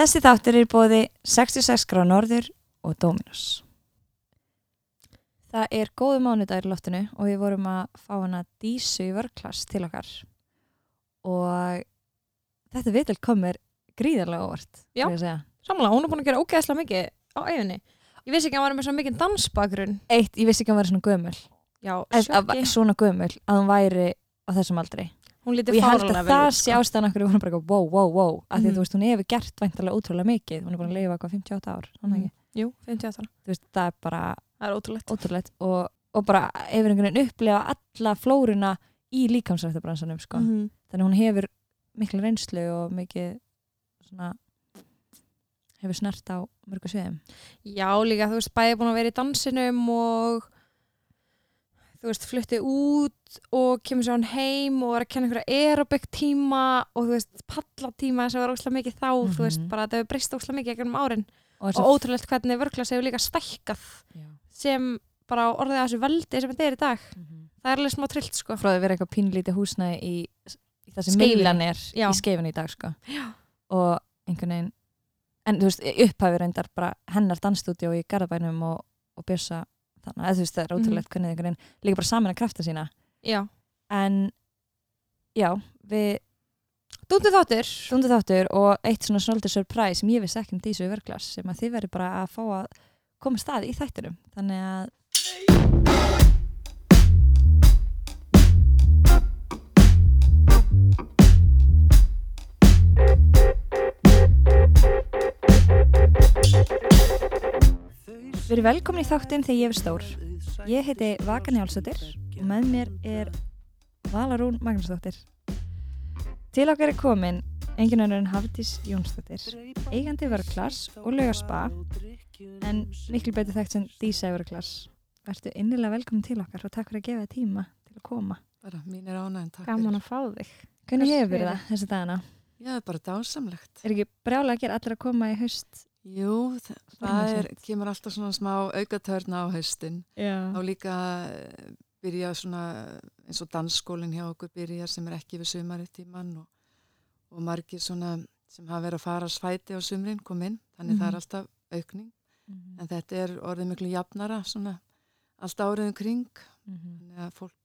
Þessi þáttur er bóði 66 grá norður og Dominos. Það er góðu mánudagur í loftinu og við vorum að fá hana Dísu í vörklass til okkar og þetta viðtal komir gríðarlega óvart. Já. Samlega, hún er búin að gera ógeðslega mikið á eiginni. Ég vissi ekki að hann var með svo mikið dansbakgrunn. Eitt, ég vissi ekki að hún væri svona gömul, Já, svona gömul, að hún væri á þessum aldri. Hún Og ég held að það sé sko. ástæðan okkur við vorum bara eitthvað, wow, wow, wow, að því Mhm. þú veist, hún hefur gert væntalega ótrúlega mikið, hún er búin að lifa eitthvað 58 ár, Mhm. ekki. Jú, 58 ára. Þú veist, það er bara Það er ótrúlegt. ótrúlegt og, og bara hefur einhvern veginn upplefa alla flóruna í líkamsrættabransanum sko. Mhm. þannig hún hefur miklu reynslu og mikið svona hefur snert á mörgu sviðum Já, líka, þú veist, bæði búin að vera í dansinum og þú veist, flutti út og kemur svo hann heim og er að kenna einhverja aerobic tíma og þú veist, pallatíma sem var óslega mikið þá, þú veist, Mhm. bara það hefur breyst óslega mikið gegnum árin og, og ótrúlegt hvernig vörklas hefur líka stækkað Já. sem bara orðið að þessu veldi sem þetta er í dag. Mhm. Það er alveg smá trillt, sko. frá að vera eitthvað pínlítið húsnæði í, í það sem millan er Já. í skeifinu í dag sko. Já. og einhvern veginn en þú veist, upphæfi reyndar bara hennar dansstúdíó í Garðabænum og, og Bjössa þannig að þú veist, það er ótrúlegt hvernig einhvern veginn líka bara saman að krafta sína Já. en já, við Dúndu þáttur. Stundu þáttur og eitt svona svolítið surprise sem ég vissi ekki um Dísu í verklas sem að þið verður bara að fá að koma stað í þættinum þannig að Við erum velkomin í þáttinn þegar ég er stór. Ég heiti Vaka Njálsdóttir og með mér er Valarún Magnúsdóttir. Til okkar er komin engin önnur en Hafdís Jónsdóttir, eigandi vörklass og laugarspa, en miklu betur þekkt sem Dísa vörklass. Vertu innilega velkomin til okkar og takk fyrir að gefa þér tíma til að koma. Bara mín er ánægn, takk Gaman fyrir. að fá þig. Hvernig hefur það þessi dagana? Já, það er bara dásamlegt. Er ekki brjálega að gera allir að koma í haust? Jú, þa- það Formið er, kemur alltaf svona smá aukatörna á haustin. Já. Þá líka eh, byrja svona eins og dansskólinn hjá okkur byrjar sem er ekki við sumarið tíman og, og margir svona sem hafa verið að fara að svæti á sumrin kom inn, þannig það Mhm. er alltaf aukning. Mhm. En þetta er orðið miklu jafnara svona allt árið um kring, Mhm. þannig að fólk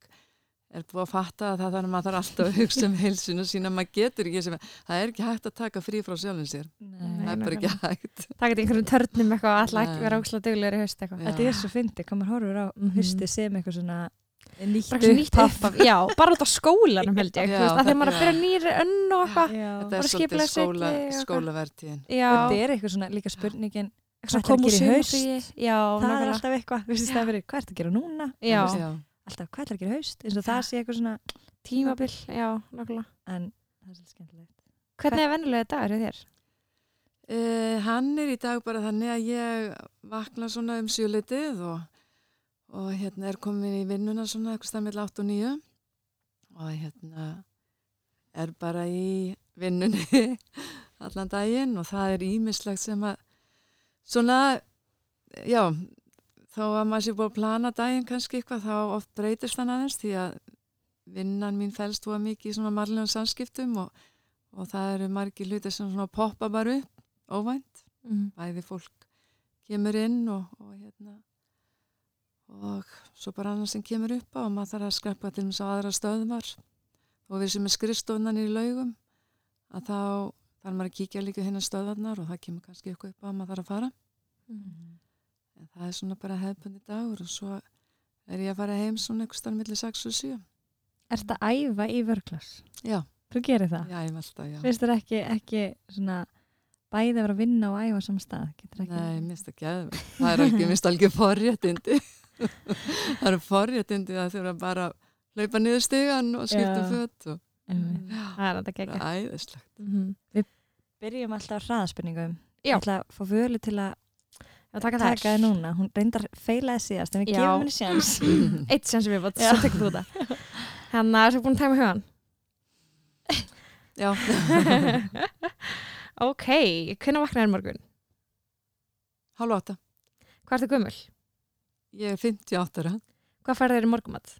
er búið að fatta að það þarf maður þarf alltaf að hugsa um heilsinu sína, maður getur ekki sem, það er ekki hægt að taka frí frá sjálfum sér, Nei. það er bara ekki hægt. Það geti einhverjum törnum eitthvað, alltaf ekki vera ókslega duglegur í haust eitthvað. Þetta er svo fyndið, maður horfur á Mhm. hausti sem eitthvað svona nýtt Bara eitthvað nýtt upphaf. upp. Já, bara út á skólanum held ég. Já, þú veist, að þegar maður er að byrja nýri önn og eitthvað. Þetta Bara er svolítið og eitthvað. skólavertíðin. Þetta er eitthvað svona líka spurningin hvað kom að gera í haust? Já, það er alltaf eitthvað, hvað ertu að gera núna? Já. Alltaf, hvað ætlar að gera haust? eins og það sé eitthvað svona, Tímabil, já, nákvæmlega. en það er svolítið skemmtilegt Hvernig er vennulega dagur þér? Uh, hann er í dag bara þannig að ég vakna svona um sjöleitið og, og hérna er komin í vinnuna svona eitthvað stað með 8 og 9 og hérna er bara í vinnunni allan daginn og það er ímislegt sem að svona, já, þá að maður sé búið að plana daginn kannski eitthvað þá oft breytist hann aðeins því að vinnan mín fælst að mikið í svona marlegum samskiptum og, og það eru margir hlutir sem svona poppa bara upp óvænt, Mm. bæði fólk kemur inn og, og hérna og svo bara annað sem kemur upp á og maður þarf að skreppa til þess að aðra stöðvar. Og við sem er skrifstofnan í laugum að þá þarf maður að kíkja líka hérna stöðvarnar og það kemur kannski eitthvað upp á að maður þarf að fara. En það er svona bara hefðbundi dagur og svo er ég að fara heim svona eitthvað starf millir 6 og 7 Ertu að æfa í vörklass? já, Þú gerir það? já, ég velta, já Finnst þér ekki, ekki svona bæði að vera að vinna og æfa saman stað? Getur ekki Nei, minnst ekki að það er ekki, minnst alveg forréttindi það eru forréttindi að þurfa bara að hlaupa niður stigan og skipta um föt og Það er þetta það geggjað. er æðislegt Mhm. Byrjum alltaf á hraðaspurningum Já. Ég ætla að fá völu til að Já, taka taka þær. það núna Hún reyndar feilaði síðast en við Já. gefum henni sjans Eitt sem sem við bátt, Já. svo tekur þú það. Þannig að það er búin að tæma hugan. já, ok, hvernig vaknaði morgun? hálfa átta Hvað ertu gömul? ég er 58 ára Hvað færði þér í morgumat?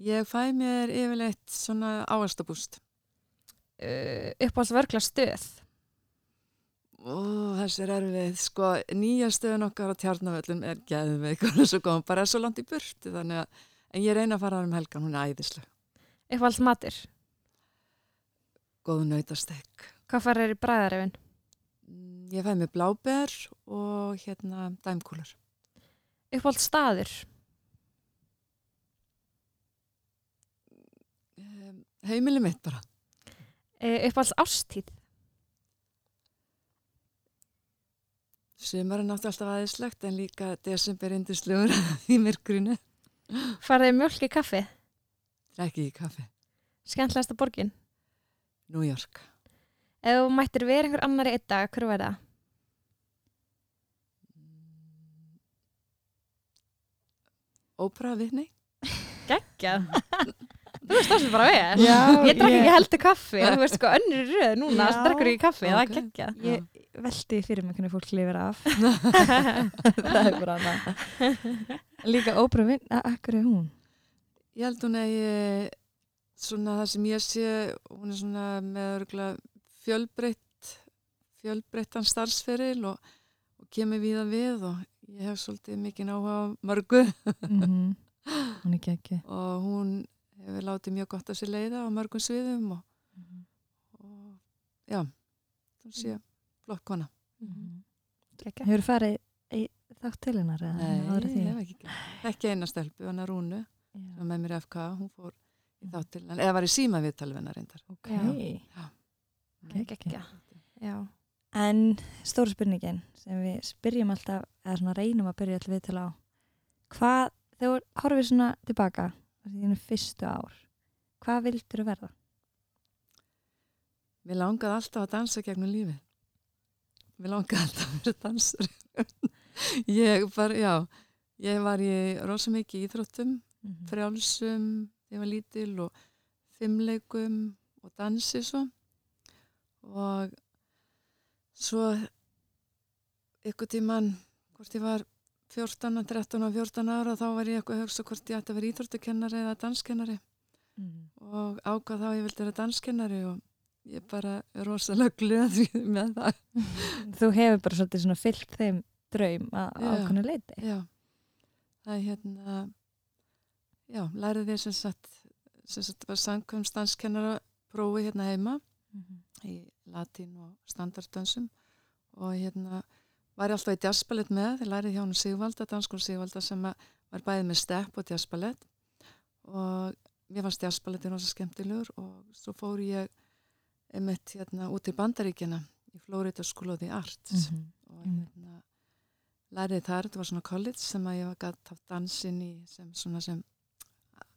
ég fæ mér yfirleitt svona áherstabúst Uh, uppáhalds vörgla stöð. Þessi er erfið, sko, nýja stöðun okkar á tjarnavöllum er geðveik og svo góðum bara svo langt í burtu þannig að, en ég reyna að fara um helgan, hún er æðisleg. Eitthvað alls matur. Góð nautastek. Hvað farir í bræðarefin? Mm, Ég fæ mér bláber og hérna dæmkúlur. Eitthvað alls staður. Um, heimili mitt bara. Eitthvað alls ástíð. Sumar er náttúrulega alltaf aðeinslegt en líka desember indislegur í myrkrinu. Farið mjölk í kaffi. Ekki í kaffi. Skemmtilegasta borgin. New York. Ef þú mættir vera einhver annar í einn dag, hver var það? Ópera Vitni. Þú veist það sem bara við. Já, Ég drakk ég- ekki heldur kaffi. Þú veist sko önnur röð núna. Það drakkur ekki kaffi. Það er gekkja. Ég veldi fyrir mig hvernig fólk lifir af. það er bara hana. Líka óbra vinn, akkur er hún? Ég held hún að ég, svona það sem ég sé, hún er svona með örgulega fjölbreytt, fjölbreyttan starfsferil og, og kemur víða við og ég hef svolítið mikið áhuga á mörgu Mm Hún er ekki. og hún hefur látið mjög gott að sér leiða á mörgum sviðum og, og já, þú sé, flott kona. Gekkja. Hefur farið í þátt til hennar? eða Nei, ekki. Ekki eina stelpu, hann er Rúnu, Já. sem með mér FK, hún fór í þátt til, eða var í síma viðtal við hennar reyndar. Ok. Já. Gekkja. Gekkja. Já. En stóra spurningin sem við spyrjum alltaf, eða svona reynum að byrja alltaf við til á, hvað, þegar horfið svona tilbaka, þínu fyrstu ár, hvað vildur þú verða? Mér langaði alltaf að dansa gegnum lífið. Mér langaði alltaf að vera dansur. ég bara, já, ég var í rosa mikið íþróttum, Mhm. frjálsum, ég var lítil og fimmleikum og dansi svo. Og svo ykkur tíman, hvort ég var 14, 13 og 14 ára, þá var ég eitthvað að hugsa hvort ég ætti að vera íþróttukennari eða danskennari Mhm. og ákvað þá ég vildi vera danskennari og ég bara er rosalega glöð með það. Þú hefur bara svolítið svona fyllt þeim draum að Já. ákvæmnu leiti. Já, það er hérna, já, lærið því sem sagt, sem sagt var samkvæmst danskennara prófi hérna heima í latín og standarddansum og hérna var ég alltaf í jazzballett með, ég lærið hjá hún Sigvalda, danskóla Sigvalda sem var bæðið með stepp og jazzballett og mér fannst jazzballettin rosa skemmtilegur og svo fór ég einmitt hérna út í Bandaríkina í Florida School of the Arts Mhm. og Einmitt. hérna lærið þar, þetta var svona college sem að ég var gætt haft dansinn í sem svona sem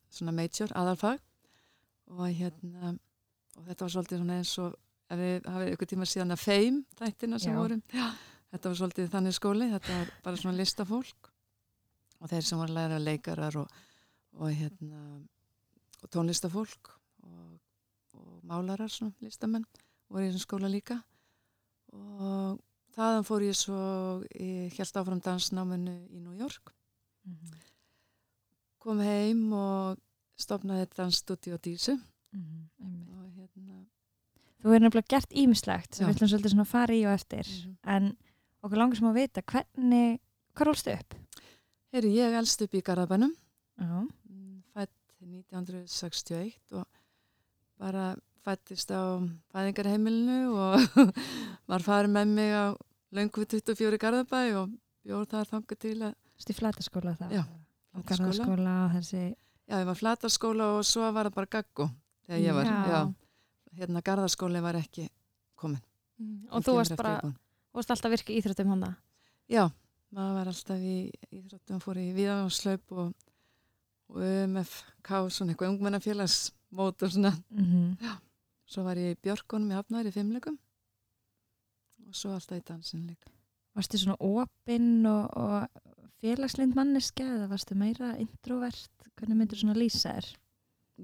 svona major, aðalfag og hérna og þetta var svolítið svona eins og ef við hafið ykkur tíma síðan að feim þættina sem Já. vorum, já, þetta var svolítið þannig skóli, þetta var bara svona listafólk og þeir sem voru að læra leikarar og, og hérna og tónlistafólk og, og málarar svona listamenn voru í þessum skóla líka og þaðan fór ég svo ég held áfram dansnáminu í New York Mhm. kom heim og stopnaði dansstudio Dísu Mhm. Einmitt. og hérna Þú hefur nefnilega gert ímislegt sem við ætlum svolítið svona að fara í og eftir Mhm. en okkur langar sem að vita hvernig, hvað rólstu upp? Heyri, ég elst upp í Garðabænum Já. mm, fætt 1961 og bara fættist á fæðingarheimilinu og var farin með mig á löngu 24 í Garðabæ og bjóð þar þangað til að Þú í flataskóla það? Já, Og og þessi Já, ég var flatarskóla og svo var það bara gaggo þegar ég var, Já. já. Hérna garðaskóli var ekki komin. Og Hann þú varst bara, ég búin. varst alltaf virka í íþróttum hana. Já, maður var alltaf í íþróttum, fór í viðanslaup og, og UMFK, svona eitthvað ungmennafélagsmót og svona. mm Svo var ég í Björkunum í Hafnæri í fimmleikum og svo alltaf í dansin líka. Varstu svona opinn og, og félagslind manneska eða varstu meira introvert? Hvernig myndir svona lýsa þér?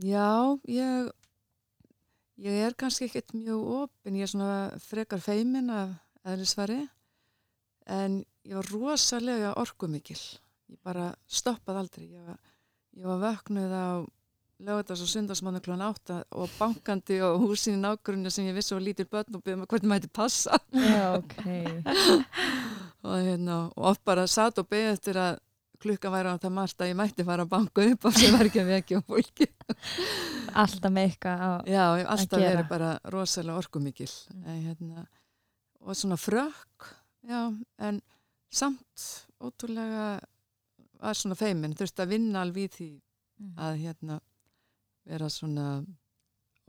Já, ég, ég er kannski ekkert mjög opin, ég er svona frekar feimin af eðlisfari en ég var rosalega orkumikil. Ég bara stoppaði aldrei. Ég var, ég var vöknuð á lögadags og sundagsmannu klón átta og bankandi og húsin í nágrunni sem ég vissi og lítir börn og byrjum að hvernig mæti passa Já, ok. og, hérna, og oft bara satt og beðið eftir að klukkan væri á það margt að ég mætti fara að banka upp og sem var ekki að vekja fólki Alltaf með eitthvað á... Já, ég hef alltaf gera. verið bara rosalega orkumikil en, hérna, og svona frökk já, en samt ótrúlega var svona feimin, þurfti að vinna alveg því að hérna vera svona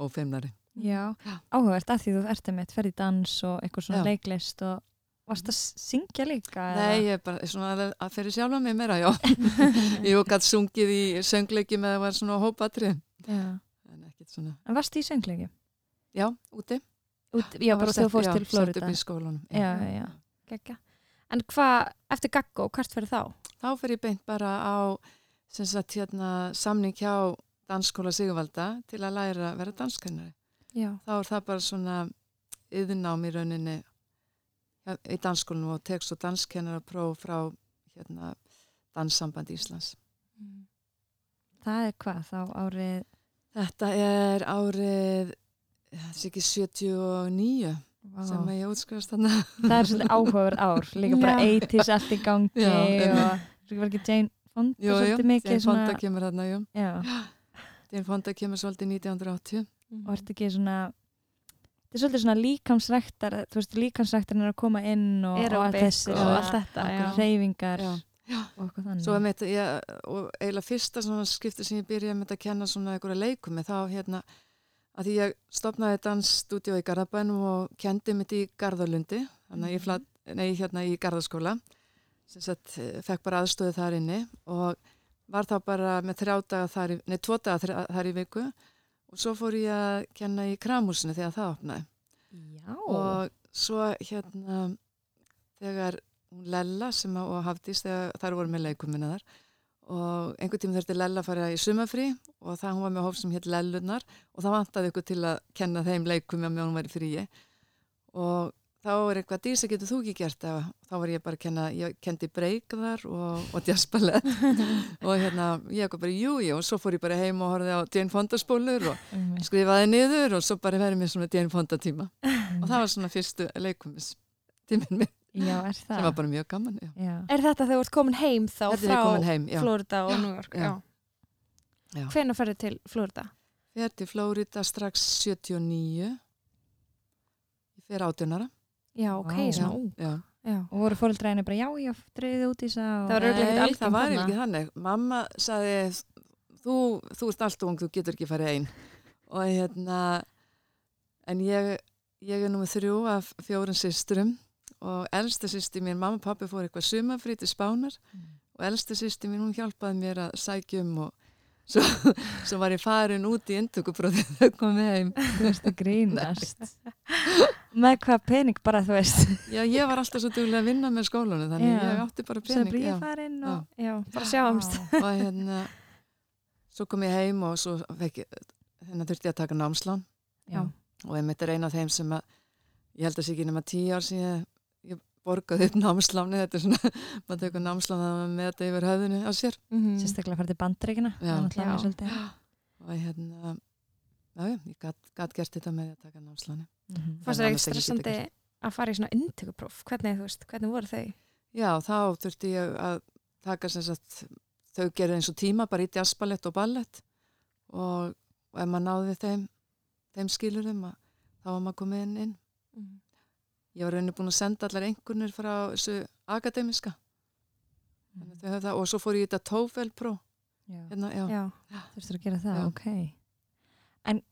ófeimnari Já, áhugavert að því þú ert með ferð í dans og eitthvað svona Já. leiklist og varst að syngja líka? Nei, ég er bara svona að, að fyrir sjálfa mig meira, já ég hef gætt sungið í söngleiki með að það var svona hópatri Já. en ekkert svona, En varst í söngleiki? já, úti Út, já, bara var þú fórst til Florida. sett upp í skólanum Já, já, já. Gekka. En hvað, eftir Gaggo, hvert fyrir þá? þá fer ég beint bara á sem sagt hérna samning hjá dansskóla Sigurvalda til að læra að vera danskennari. Já. Þá er það bara svona yðurnám í rauninni ja, í dansskólanum og tekst og danskennara próf frá hérna danssamband Íslands. Það er hvað þá árið? Þetta er árið þessi ekki 79 Vá. sem að ég útskrifast þarna. Það er svolítið áhugaverð ár, líka bara Já. 80s allt í gangi Já, og það var ekki Jane Fonda Jú, jú, svolítið mikið Jane svona, Fonda kemur já, Jane Fonda kemur svolítið 1980. og ert ekki svona þetta er svolítið svona líkamsræktar þú veist, líkamsræktar er að koma inn og, og allt þessi og allt þetta, reyfingar Já. Já. og eitthvað þannig Svo mitt, ég, og eiginlega fyrsta svona skipti sem ég byrjaði með að kenna svona einhverja leikumi þá hérna að því ég stopnaði dansstúdíu í Garðabænum og kendi mitt í Garðalundi, þannig að ég flat, nei, hérna í Garðaskóla. Sem sagt, eh, fekk bara aðstöðu þar inni og var þá bara með þrjá daga þar nei, tvo daga þar í viku. Og svo fór ég að kenna í Kramhúsinu þegar það opnaði. Já, og svo hérna þegar hún Lella sem að, og Hafdís þegar þar voru með leikumina þar og einhvern tíma þurfti Lella að fara í sumafrí og það hún var með hóf sem hétt Lellunar og það vantaði ykkur til að kenna þeim leikumi að mjög hún var í fríi og þá er eitthvað dísa getur þú ekki gert það? Þá var ég bara að kenna, ég kendi breykðar og, og jazzballett og hérna ég eitthvað bara jú, jú og svo fór ég bara heim og horfði á Jane Fonda spólur og skrifaði niður og svo bara verið mér svona Jane Fonda tíma. Og það var svona fyrstu leikumis tíminn minn já, er sem það var bara mjög gaman já. já. Er þetta þegar þú ert komin heim þá Þetta frá ég heim. Florida og New York? Já. Já. Já. Hvenær ferðu til Florida? Ég er til Flórida strax 79 ég fer átjónara Já, ok, Vá. svona ung. já. Já. og voru fóreldræðinu bara já, já, dreyðið út í þess að Það var örugglega ekkert Nei, algengt það var ekki þannig mamma sagði þú, þú ert allt ung, þú getur ekki farið einn og hérna en ég, ég er nummið þrjú af fjórun systrum og elsta sýsti mín, mamma og pappi fór eitthvað sumafrí til Spánar. Og elsta sýsti mín, hún hjálpaði mér að sækja um og svo, svo var ég farin út í indtökuprófið þegar komið heim. Þú veist að grínast. Með hvað pening bara þú veist? Já, ég var alltaf svo duglega að vinna með skólanum þannig Já. ég átti bara pening já. brífarinn og Já, bara sjáumst. Og hérna svo kom ég heim og svo fekk, ég- hérna þurfti ég að taka námslán. Já, og einmitt er eina af þeim sem að ég held að sé ekki nema tíu ár síðan ég borgaði upp námsláni þetta er svona, maður tekur námslán að með þetta yfir höfðinu á sér Mhm. sérstaklega að fara til bandreikina og hérna já, já, ég gat, gat gert þetta með að taka námsláni Mhm. Fannst En þér annars ekkert ekki stressandi að fara í svona inntökupróf? Hvernig, veist, hvernig voru þau? Já, þá þurfti ég að taka sagt, þau gerði eins og tíma bara í jazzballett og ballett og, og ef maður náði þeim, þeim skilurum að þá var maður komið inn inn. Ég var raunin búin að senda allar einhvernir frá þessu akademiska það, og svo fór ég í þetta TOEFL-pró. Já. Hérna, já. Já. Þurftur að gera það, Já. ok. En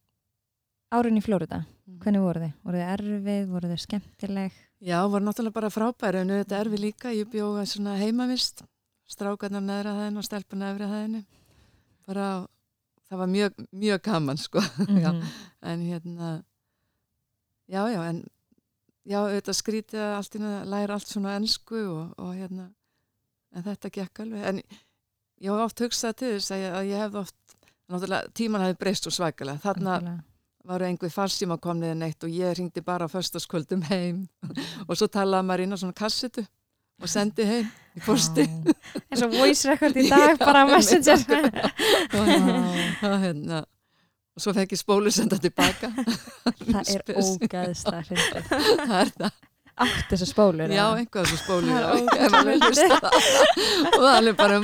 árin í Flórida, Mhm. hvernig voru þið? Voru þið erfið, voru þið skemmtileg? Já, var náttúrulega bara frábæri en þetta er við líka, ég bjóða svona heimavist strákarnar neðra hæðin og stelpur neðra hæðinni bara, það var mjög, mjög gaman sko, já, Mhm. en hérna já, já, en já, þetta skrítið að allt einu að læra allt svona ennsku og, og hérna en þetta gekk alveg, en ég hef oft hugsað til þess að ég, að ég hef oft náttúrulega, tíman hefði breyst svo svakalega. Þarna Algjörlega. var einhver farsíma komnið neitt og ég ringdi bara á föstaskvöldum heim og svo talaði maður inn á svona kassetu og sendi heim í posti eins og voice record í dag bara messenger. Og, hérna, og svo fekk ég spólu senda tilbaka Það er fyndið. það er það Átt þessu spólur? Já, einhvað þessu spólu Það er já, ógeðslega ef maður vill fyndið. hlusta það. og það er alveg bara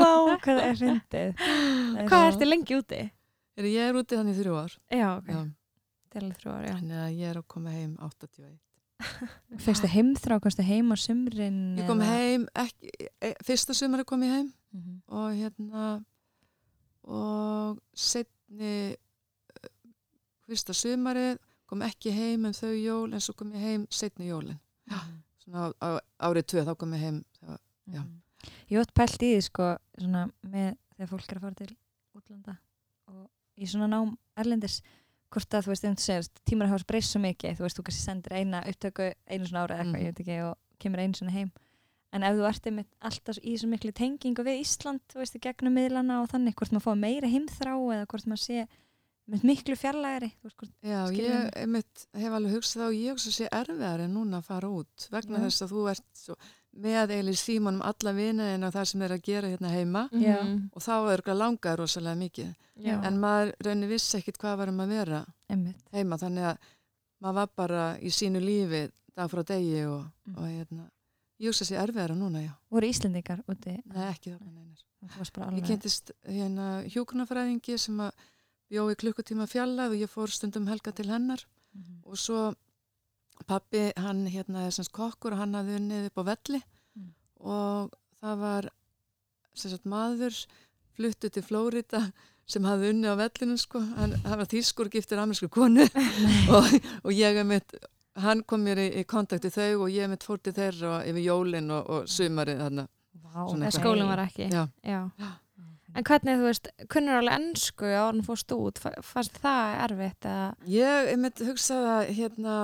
Vá, hvað það er. Það er Hvað ertu lengi úti? Er ég er úti þannig þrjú ár Já, ok, já, til þrjú ár, þannig að ég er að koma heim 81 Fyrstu heimþrá, komstu heim á sumrin? Ég kom heim, ekki, e, fyrsta sumari kom ég heim Mhm. og hérna og setni fyrsta sumarið kom ekki heim um þau jól en svo kom ég heim setni jólin svona á, á, árið tvö þá kom ég heim þegar, Já. Mhm. Ég ótt pælt í því sko svona með þegar fólk er að fara til útlanda og í svona nám erlendis hvort að þú veist, þeim þú segist, tímar hafa breyst svo mikið, þú veist, þú kannski sendir eina upptöku einu svona ára eða eitthvað, Mhm. ég veit ekki og kemur einu svona heim en ef þú ert einmitt alltaf í svo miklu tengingu við Ísland, þú veist, í gegnum miðlana og þannig, hvort maður fá meira heimþrá eða hvort maður sé með miklu fjarlægari þú veist, hvort, Já, ég einmitt, hef alveg hugsað á ég hugsa sé erfiðar en núna að fara út vegna Já. þess að þú ert svo, með í símanum alla vina en á það sem er að gera hérna heima Já. Mhm. og þá er langað rosalega mikið Já. en maður raunir vissi ekkit hvað var um að vera einmitt heima þannig að maður var bara í sínu lífi dag frá degi og, Mm. og hérna, hugsa sé erfiðara núna, já voru Íslendingar úti Nei, ekki þarna neinir. Ég kynntist hérna hjúkunarfræðingi sem að bjó í klukkutíma fjallað og ég fór stundum helga til hennar Mhm. og svo pappi, hann hérna er semst kokkur og hann hafði unnið upp á velli Mm. og það var sem sagt maður fluttu til Flórida sem hafði unnið á vellinu sko, hann, hann var þýskur giftur amerísku konu og, og ég er mitt hann kom mér í, í kontakti þau og ég mitt fór til þeirra yfir jólin og, og sumarið þarna Vá, eitthvað. skólinn var ekki Já. Já. En hvernig, þú veist, kunnur alveg ennsku á orðin fórst út, Fa- fannst það erfitt eða, Ég einmitt hugsaði að hérna,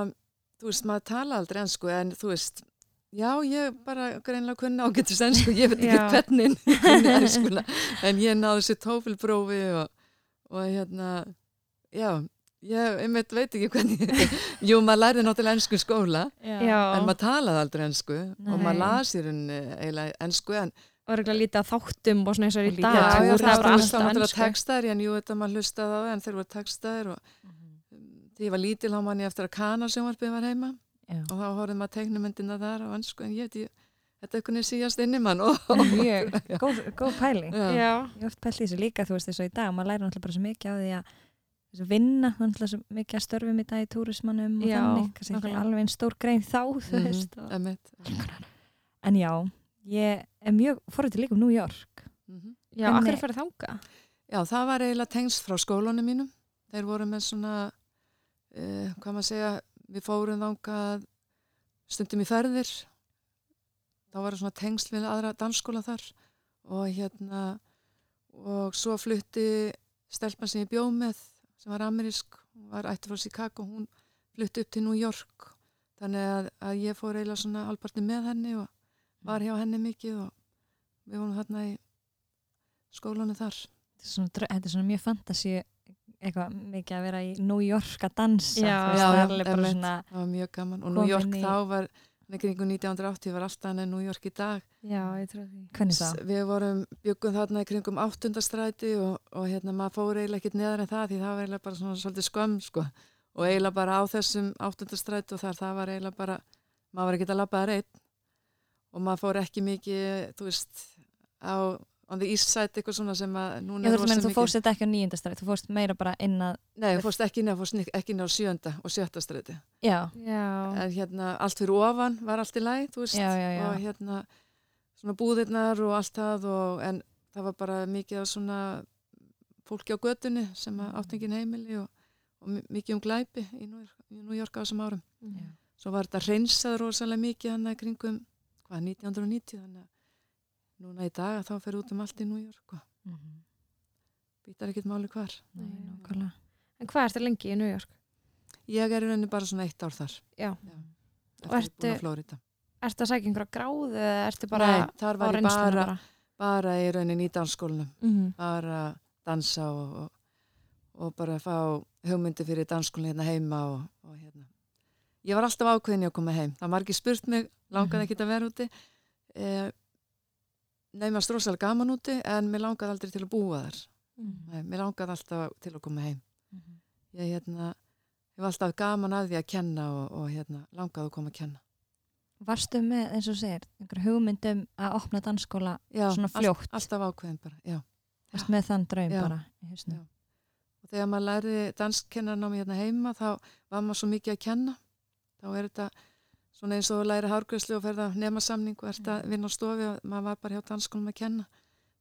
þú veist, maður tala aldrei ennsku en þú veist, já, ég bara greinlega kunna ágættis ennsku, ég veit ekki hvernig ég kunni ennskuna, en ég náði þessi tófilprófi og, og hérna, já, ég einmitt veit ekki hvernig, jú, maður lærði náttúrulega ennsku skóla, Já. en maður talaði aldrei ennsku og Nei. maður las í rauninni eiginlega ennsku, en og regla lítið að þáttum og svona eins og er Og í dag. já, já, það var alltaf ennsku textaðir, en jú, þetta maður hlustaði á en þeir voru textaðir og því ég var lítil á manni eftir að kana sjónvarpið var heima. Já. og þá horfðum maður teiknumyndina þar og ansku en ég veit ég, þetta er einhvern veginn síjast inn í mann og, góð, góð pæling. Já, Já, ég hef oft pælt í þessu líka þú veist þessu í dag maður læri náttúrulega bara svo mikið á því að þessu vinna, náttúrulega svo mikið að störfum í dag í túrismannum og Já, þannig kannski ekki alveg einn stór grein þá þú Mhm, veist og... en já, ég er mjög forrið líka um New York. Mhm. já, Hvernig- akkur fyrir þanga já, það var eiginlega tengst frá skólanum mínum. Þeir voru með svona uh, hvað maður segja við fórum þangað stundum í ferðir. Þá var svona tengsl við aðra dansskóla þar. Og hérna og svo flutti stelpan sem ég bjó með sem var amerísk, hún var ætti frá Chicago hún flutti upp til New York. Þannig að, að ég fór eiginlega svona alparti með henni og var hjá henni mikið og við vorum þarna í skólanum þar. Þetta er svona, þetta er svona mjög fantasi eitthvað mikið að vera í New York að dansa Já, þú veist, já, já, alveg bara einmitt. svona það var mjög gaman. Og New York í- þá var kringu 1980 var alltaf hann en New York í dag. Já, ég trú því. Hvernig það? við vorum byggum þarna í kringum áttundastræti og, og hérna maður fór eiginlega ekkert neðar en það því það var eiginlega bara svona svolítið skömm sko. Og eiginlega bara á þessum áttundastræti og þar það var eiginlega bara maður var ekkert að labba þar einn. Og maður fór ekki mikið þú veist á on the east side eitthvað svona sem að núna Já, er þú, rosa meina, þú mikið- fórst þetta ekki á nýjöndastræði, þú fórst meira bara inn að, Nei, þú fórst ekki inn, fórst ekki inn á sjönda og sjötta stræti. Já, Já, en hérna allt fyrir ofan var allt í læg, þú veist Já, já, já. og hérna svona búðirnar og allt það og, en það var bara mikið af svona fólki á götunni sem að átti engin heimili og, og mi- mikið um glæpi í York á þessum árum. Já. svo var þetta hreinsað rosalega mikið hann að kringum, hvað, 1990 þannig að núna í dag að þá fer út um allt í New York og Mhm. býtar ekkert máli hvar Nei, en hvað ertu lengi í New York? ég er í rauninni bara svona eitt ár þar Já, eftir Og er ertu- ertu að sækja einhverja gráðu eða ertu bara Nei, þar var ég bara, bara? bara í rauninni í dansskólanum Mhm. bara dansa og, og, og bara fá hugmyndi fyrir dansskólinn hérna heima og, og hérna. Ég var alltaf ákveðin í að koma heim. Það var margir spurt mig langaði Mhm. ekki að vera úti eh, nefnast rosalega gaman úti en mér langaði aldrei til að búa þar Nei, mér langaði alltaf til að koma heim Mhm. ég hérna, hef alltaf gaman að því að kenna og, og hérna, langaði að koma að kenna Varstu með, eins og segir, einhver hugmyndum að opna dansskóla já, svona fljótt? alltaf ákveðin bara, já Varst með þann draum Já. bara? Já. og þegar maður læriði danskennarnámi hérna heima þá var maður svo mikið að kenna þá er þetta svona eins og að læra hárgræslu og ferða nema samning og ert að vinna á stofi og maður var bara hjá dansskólum að kenna.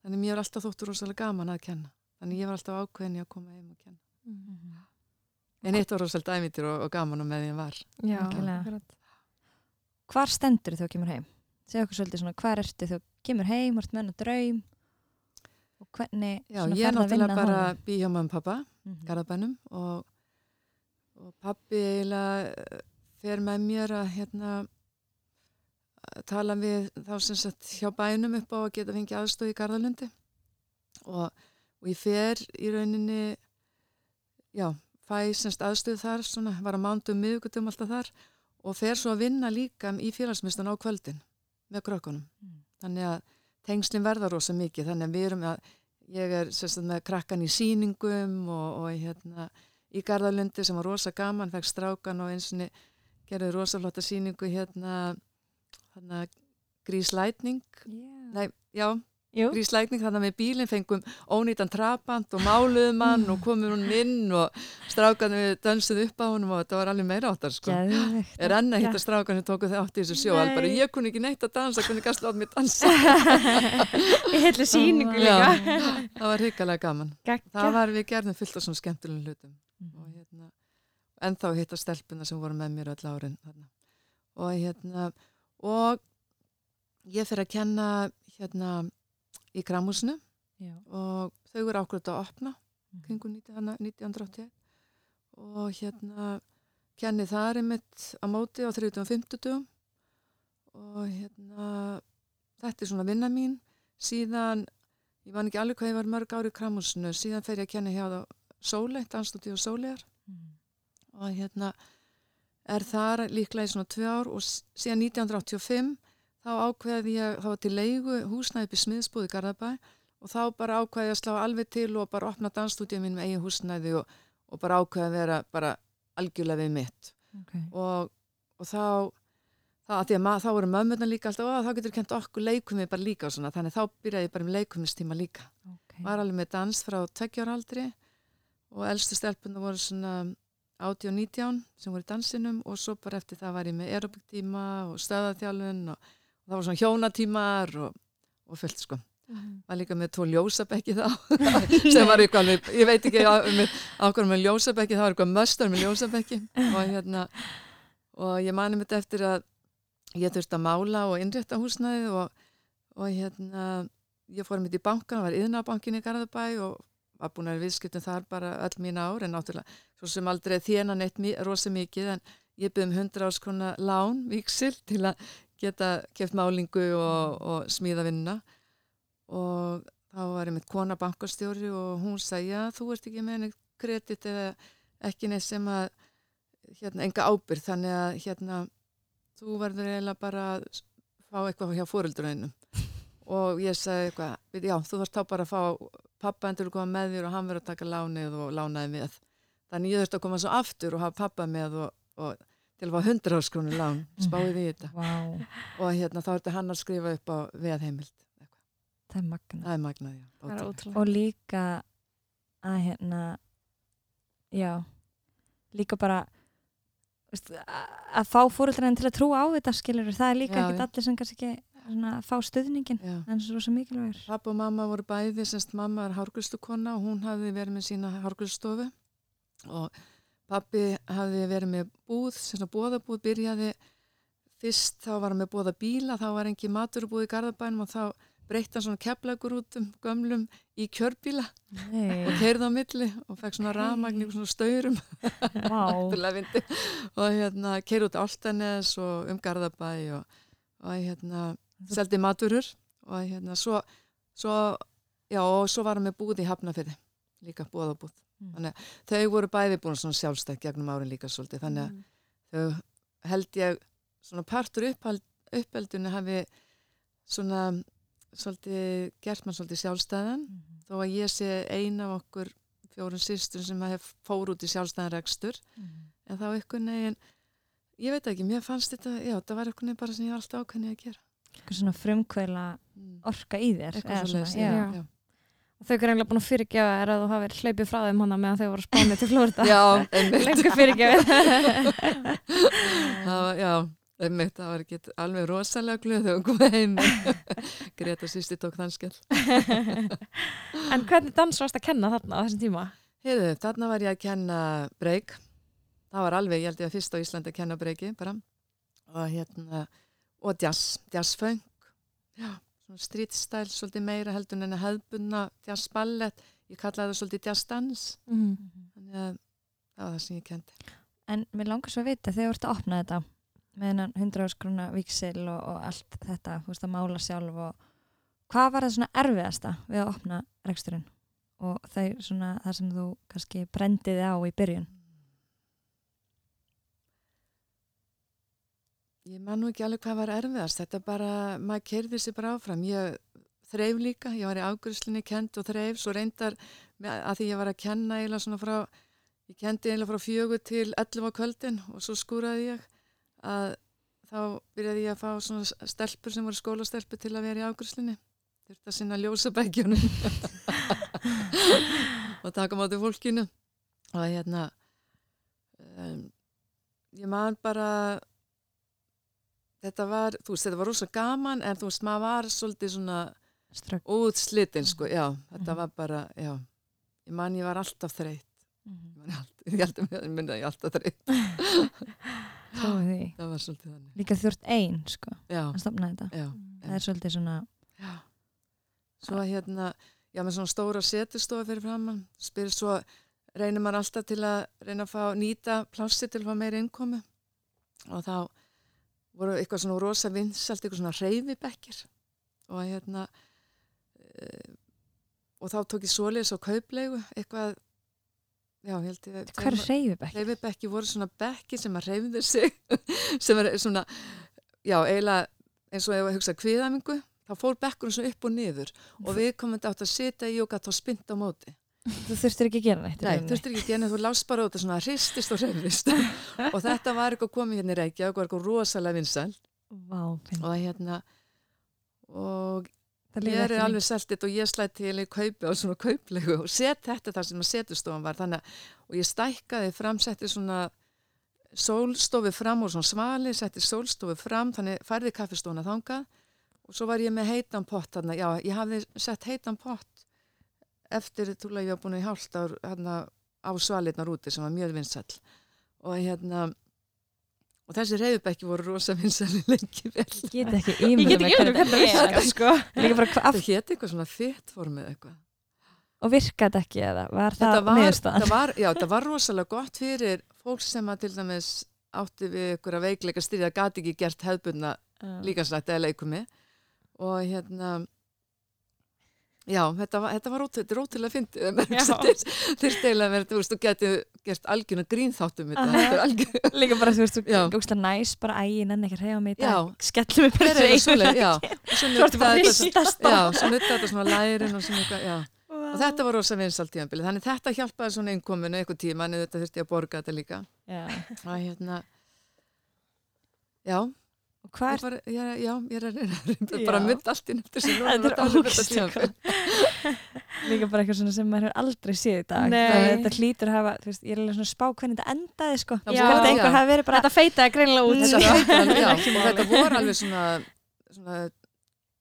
Þannig mér er alltaf þóttur rosalega gaman að kenna. Þannig ég var alltaf ákveðin í að koma heim og kenna. Mhm. en eitt var rosalega dæmitir og, og gaman og með því að var. Já, akkurat. Hvar stendur þú kemur heim? Segðu okkur svolítið svona, hvar ertu þú kemur heim, vart með hennar draum? Og hvernig Já, ég er að náttúrulega bara að bý hjá og pappa honum? Garðabænum og, og pappi eiginlega fer með mér að hérna að tala við þá sem sett hjá bænum upp á að geta fengið aðstöð í Garðalundi og, og ég fer í rauninni já, fæ semst aðstöð þar svona, var að mándum miðugutum alltaf þar og fer svo að vinna líka í félagsmyndstan á kvöldin með krökkunum Mm. þannig að tengslinn verða rosa mikið þannig að við erum að ég er sérstæð með krakkan í síningum og, og hérna í Garðalundi sem var rosa gaman, fekk strákan og eins og gerði rosa flotta síningu hérna, hérna gríslætning, Yeah. nei, já Jú, gríslætning þannig að með bílinn fengum ónýtan trapant og máluðum hann og komum hún inn og strákan við dönsuð upp á honum og þetta var alveg meira áttar sko. Er enn að hitta strákan sem tóku þau átt í þessu sjó, alveg bara ég kunni ekki neitt að dansa, kunni ekki að slátt mér dansa. Í heitlu síningu líka. Já, það var hrikalega gaman. Gekkja. Það var við gerðum fullt af svona skemmtilegum hlutum Mhm. og hérna, ennþá hitta stelpuna sem voru með mér öll árin þarna. og hérna og ég fyrir að kenna hérna í Kramhúsinu og þau eru ákveðt að opna Mhm. kringum 1980 og hérna kenni þar einmitt á móti á 30 og 50 og hérna þetta er svona vinna mín. Síðan, ég man ekki alveg hvað ég var mörg ári í Kramhúsinu, síðan fer ég að kenna hjá það Sólei, dansstúdíu Sólegar Mhm. Og hérna er þar líklega í svona tvö ár og síðan 1985 þá ákveði ég, þá var til leigu húsnæði upp í smiðsbúði Garðabæ og þá bara ákveði ég að slá alveg til og bara opna dansstúdíu mín með eigin húsnæði og, og bara ákveði að vera bara algjörlega við mitt Okay. og, og þá að því að þá voru mömmurna líka alltaf og þá getur kent okkur leikumi bara líka og svona, þannig þá byrjaði ég bara með leikumistíma líka Okay. var alveg með dans frá tveggjaraldri og elstu stelpunna voru svona 80 og 19 sem voru í dansinum og svo bara eftir það var ég með aerobiktíma og stöðaþjálfun og, og það var svona hjónatímar og, og fullt sko. Var líka með tvo ljósabekki þá sem var eitthvað alveg, ég veit ekki ákveður með ljósabekki, það var eitthvað möstar með ljósabekki og hérna og ég mani mitt eftir að ég þurfti að mála og innrétta húsnæðið og, og hérna ég fór mitt í bankan, það var yðnabankin í Garðabæ og var búin að viðskiptum þar bara öll mín ár en náttúrulega svo sem aldrei þéna neitt rosa mikið en ég byrðum 100 áskona lán, viksil til að geta keft málingu og, og smíða vinna og þá var ég með kona bankastjóri og hún sagði að þú ert ekki með neitt kredit eða ekki neitt sem að hérna, enga ábyrð þannig að hérna, þú verður eiginlega bara að fá eitthvað hjá fóruldrunum og ég sagði eitthvað, já þú þarfst þá bara að fá pappa endur að koma með þér og hann verður að taka lánið og lánaði með. Þannig ég þurfti að koma svo aftur og hafa pappa með og, og til að fá 100 áskrónu lán. Spáði við þetta. Vá, og hérna þá ertu hann að skrifa upp á veðheimild það er magna. það er magnað, já, Það er. Og líka að hérna, já, líka bara að fá fóröldræðin til að trúa á þetta skilur, það er líka Já, ekkert allir sem kannski ekki svona, fá stuðningin, Já. en svo svo mikilvægur. Pappa og mamma voru bæði, semst mamma er hárgustukonna og hún hafði verið með sína hárgustofu og pappi hafði verið með búð, semst að bóðabúð byrjaði fyrst þá var hann með bóða bíla, þá var engi maturubúð í Garðabænum og þá breytti hann svona keflagur út um gömlum í kjörbíla. Og Nei, keirði á milli og fekk svona rafmagn í svona staurum. Og hérna keirði út Áltanes og um Garðabæ og, og hérna seldi maturur og hérna svo, svo já og svo var hann með búð í Hafnafyrði líka búðabúð Mm. þannig að þau voru bæði búin svona sjálfstætt gegnum árin líka svolítið þannig að þau held ég svona partur upp uppeldunni hafi svona svolítið, gert mann svolítið sjálfstæðan. Mhm. þó að ég sé eina af okkur fjórun sýstur sem hef fór út í sjálfstæðan rekstur. En þá einhvern veginn ég veit ekki, mér fannst þetta já, það var veginn bara sem ég var alltaf ákveðni að gera Eitthvað svona frumkvæla mm. orka í þér eitthvað eða svo svona, já. já. þau er eiginlega búin að fyrirgefa þér að þú hafið hlaupið frá þeim hana meðan þau voru að spána til einmitt Lengur fyrirgefið. já, einmitt, það var ekki alveg rosalega glöð þegar hún kom heim Greta sýsti tók þann skell en hvernig dans varst að kenna þarna á þessum tíma? Heyrðu, þarna var ég að kenna breyk. Það var alveg, ég held ég að fyrst á Íslandi að kenna breyki bara. Og hérna, og jazz, street style, svolítið meira heldur en að hefðbunna jazzballet. Ég kallaði það svolítið jazzdans. Mm. Þannig að það var það sem ég kendi. En mér langar svo að vita þegar þú ert að opna þetta með hennan 100 áskrona víksil og, og allt þetta, þú veist að mála sjálf og hvað var það svona erfiðasta við að opna reksturinn og þeir svona það sem þú kannski brendiði á í byrjun Ég man nú ekki alveg hvað var erfiðast. Þetta bara, maður kerði sér bara áfram. Ég þreif líka, ég var í águrslunni kent og þreif, svo reyndar að því ég var að kenna eiginlega svona frá, ég kendi eiginlega frá fjögur til 11 á kvöldin og svo skúraði ég að þá byrjaði ég að fá svona stelpur sem voru skólastelpur til að vera í águrslunni. Þurfti að sinna ljósabækjunum og taka mátu fólkinu. Og hérna, um, ég man bara þetta var, þú veist, þetta var rosa gaman en þú veist, maður var svolítið svona útslitinn, sko, já. Þetta Mhm. var bara, já. Ég man ég var alltaf þreytt. Ég man ég ég held að mér minna ég alltaf þreytt. Það var svolítið þannig. Líka þú ert ein sko já, að stopna þetta. Já, Það er svolítið svona já. Svo hérna, já með svona stóra setustofa fyrir framann, spyrir svo reynir maður alltaf til að reyna að fá nýta plássi til að fá meira innkomu. Og þá voru eitthvað svona rosa vinsalt, eitthvað svona reyfibekkir og hérna e, og þá tók ég svoleiðis á kauplegu eitthvað já, held ég Hver er reyfibekk? reyfibekki voru svona bekki sem að reyfðu sig sem er svona já, eiginlega eins og ef að hugsa kviðamingu þá fór bekkurinn svo upp og niður og við komum þetta átt að sitja í og gætt á spint á móti Þú þurftir ekki að gera neitt Nei, rauninni. þurftir ekki að gera, þú lást bara út og svona hristist og hreyfist og þetta var eitthvað komið hérna í Reykjavík og var eitthvað rosalega vinsæl Vá, og hérna og ég er alveg seltið og ég slætt til í kaupi á svona kauplegu og set þetta þar sem að setustofan var. Þannig að og ég stækkaði fram, setti svona sólstofi fram og svona svali, setti sólstofi fram þannig færði kaffistofuna þangað. Og svo var ég með heitan pott þarna, já, ég hafði sett heitan pott eftir túlega ég var búin í hálft ár hérna, á svalirnar úti sem var mjög vinsall og hérna og þessi reyðubekki voru rosa vinsall lengi vel. Ég get ekki hvernig það virkar, sko. Líka bara hvað, það hétt eitthvað svona fittformið eitthvað. Og virka þetta ekki eða? Var þetta það var, niðurstaðan? þetta var, já, þetta var rosalega gott fyrir fólk sem að til dæmis átti við ykkur að veikleika styrja gati ekki gert hefðbundna líkanslætt eða leikumi og hérna já, þetta var, þetta var er ótrúlega fyndið. Eiginlega að vera, þú veist, þú geti gert algjörna grínþáttum þetta, er Líka bara, þú veist, þú gúslega næs bara ægi, nenni ekki að reyða mig í dag. Skellum við bara er það einu já. Svo ertu bara hristast já, svo nutta þetta svona lærin og svona eitthvað, já. Og þetta var rosa vinsalt tíðanbili, þannig þetta hjálpaði svona innkominu eitthvað tíma, en þetta þurfti að borga þetta líka. Já. og hérna. Já, hvað er er- já, ég er að reyna að bara mynda allt inn eftir sem Þetta er ógeðslega líka bara eitthvað svona sem maður hefur aldrei séð í dag. Að þetta hlýtur að hafa, þú veist, ég er alveg svona að spá hvernig þetta endaði sko. Þetta feitaði greinilega út, þetta, sko. þetta, þetta voru alveg svona, svona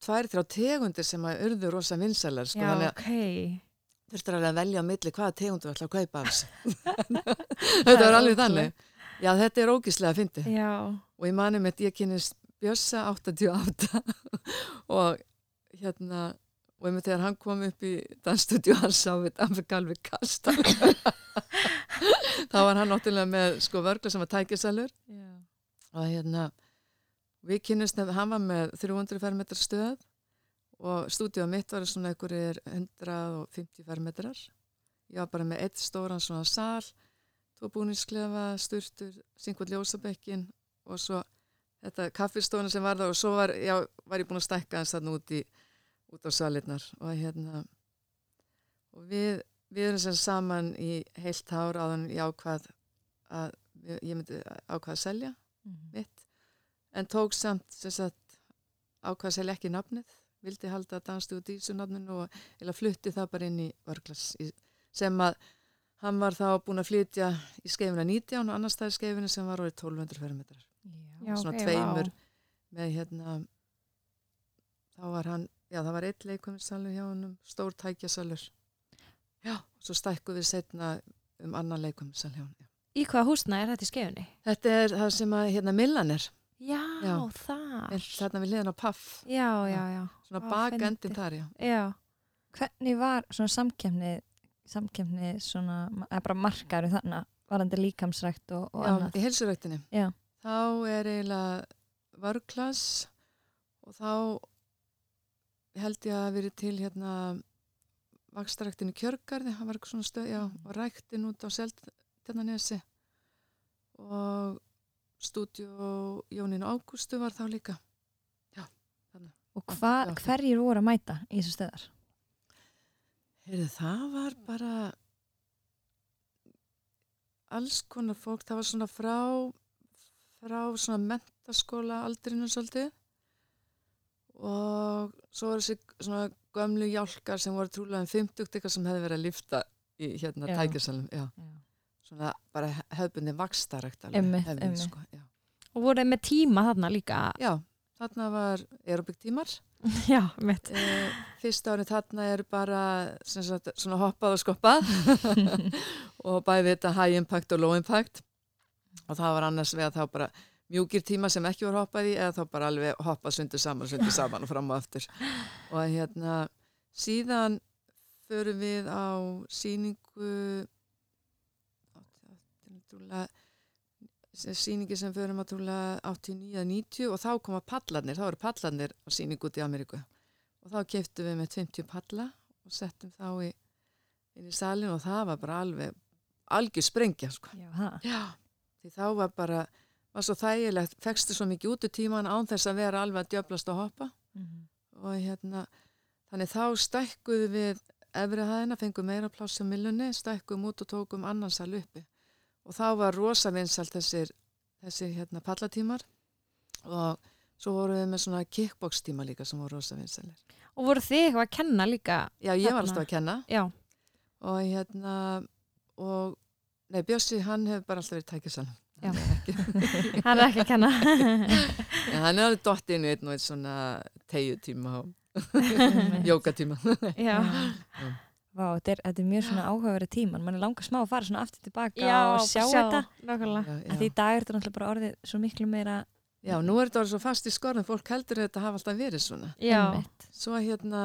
tvær, þrjá tegundir sem að urðu rosa vinsælar sko, Já, þannig að alveg að velja á milli hvaða tegundu ætla að kaupa þessu. Þetta var alveg þannig. Já, þetta er ógíslega að fyndi Já. og ég mani með ég kynist Bjössa 88 og hérna og einmitt þegar hann kom upp í dansstudio hann sá við hann fyrir alveg kasta. Þá var hann náttúrulega með sko vörgla sem var tækisalur og hérna við kynnist nefn, hann var með 300 fermetrar stöð og stúdíu mitt var svona einhverjir 150 fermetrar. Ég var bara með eitt stóran svona sal tvo búninsklefa, sturtur, syngvað ljósabekkin og svo þetta kaffistofuna sem var það og svo var, já, var ég búin að stækka hans þarna út, í, út á salitnar og hérna og við, við erum sem saman í heilt ár áðan ég ákvað að ég myndi ákvað að selja Mhm. mitt en tók samt sem sagt ákvað að selja ekki nafnið vildi halda danstu og dísu nafninu og eða flutti það bara inn í Örglas í, sem að hann var þá búin að flytja í skeifina 19 og annar staði skeifinu sem var orðið 1200 fermetrar Já, svona ok, tveimur vá. með hérna þá var hann, já það var eitt leikuminsalur hjá hann stór tækjasalur já, og svo stækku við setna um annan leikuminsal hjá hann já. Í hvaða húsna er þetta í skefunni? þetta er það sem að hérna Millan er Já, Já. það. þarna við liðan á Paff Já, já, já. svona bakendin þar já Já, Hvernig var svona samkefni samkefni svona, eða bara markaður þarna, varandi líkamsrækt og, og Já, annað? í heilsuræktinni. Já. Þá er eiginlega vörklass og þá held ég að verið til hérna vakstaræktin í kjörgarði, það var eitthvað svona stöð, já, og ræktin út á Seltjarnanesi og stúdíu Jónín Ágústu var þá líka. Og hva, Já. hverjir voru að mæta í þessu stöðar? Heyrðu, það var bara alls konar fólk, það var svona frá frá svona mentaskóla aldrinu svolítið. Og svo var þessi svona gömlu hjálkar sem voru trúlega um 50 eitthvað sem hefði verið að lifta í hérna tækjarsalum, svona bara hefðbunni vakstarækt sko, og voruð með tíma þarna líka. já, þarna var aerobik tímar Já, mitt. Eh, Fyrsta árið þarna er bara sagt, svona hoppað og skoppað. Og bæði þetta high impact og low impact og það var annars við að þá bara mjúkir tíma sem ekki var hoppað í eða þá bara alveg hoppað sundur saman, sundur saman og fram og aftur og hérna síðan förum við á síningu síningi sem förum að trúlega 89-90 og þá koma pallarnir, þá eru pallarnir á síningu út í Ameríku og þá keftum við með 50 palla og settum þá í, inn í salin og það var bara alveg algjör sprengja sko. Já, ha. Já, því þá var bara var svo þægilegt, fekstu svo mikið út í tíman án þess að vera alveg að djöblast og hoppa Mhm. og hérna þannig þá stækkuðu við efri hæðina, fengum meira pláss á millunni, stækkum út og tókum annarsal uppi og þá var rosa vinsalt þessir, þessir hérna pallatímar og svo vorum við með svona kickbox tíma líka sem voru rosa vinsalir. Og voru þið eitthvað að kenna líka? Já, ég var alltaf að kenna Já. og hérna og nei, Bjössi hann hefur bara alltaf verið tækjasalum. Já. Ekki, Hann er ekki að kenna. en hann er alveg dott inn í einn og einn svona tegju tíma og jókatíma. Já. Vá, þetta er, þetta er mjög svona áhugaverið tíman mann er langar smá að fara svona aftur tilbaka Já, og sjá, þetta Nákvæmlega. Já, því í dag er þetta náttúrulega bara orðið svo miklu meira Já, nú er þetta orðið svo fast í skorðum, fólk heldur að þetta hafa alltaf verið svona. Já. Svo hérna,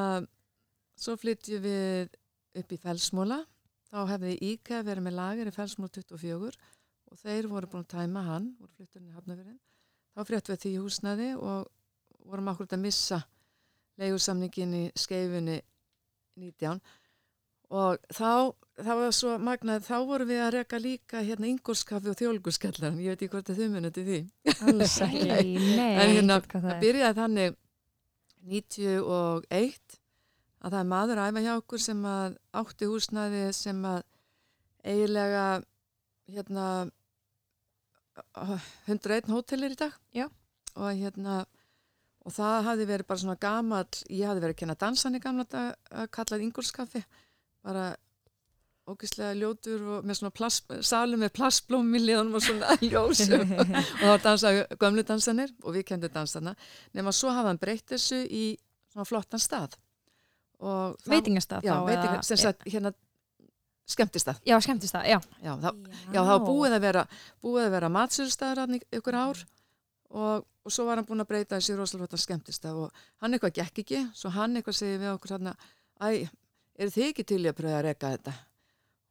svo flyttjum við upp í Fellsmóla, þá hefði IKEA verið með lager í Fellsmóla 24 og þeir voru búin að tæma hann, voru flytturinn í Hafnafjörðin. Þá fréttum við því húsnaði og vorum akkurat að missa leigursamningin í skeifunni 19 og þá, það var svo magnað, þá vorum við að reka líka hérna yngurskafi og þjólgurskallaran, ég veit ekki hvort að þau munið til því. alls ekki Nei, nei. En hérna, byrjaði þannig 91 að það er maður að æfa hjá okkur sem að átti húsnaði sem að eiginlega hérna 101 hótelir í dag. Já. og hérna og það hafði verið bara svona gamall ég hafði verið að kenna dansan í gamla dag að kallað yngurskaffi bara ógislega ljótur og með svona plast, salu með plastblóm í liðanum og svona ljósum. Og það var dansa gömlu dansanir og við kendum dansana nema svo hafa hann breytt þessu í svona flottan stað Veitingastað þá, veitinga, sem sagt hérna skemmtistað. Já, skemmtist það, já. já, það, já, var búið að vera að vera matsölustæður hann ykkur ár og, og svo var hann búin að breyta þessi rosalega skemmtistað og hann eitthvað gekk ekki svo hann eitthvað segir við okkur hann æ, eru þið ekki til að pröfa að reka þetta?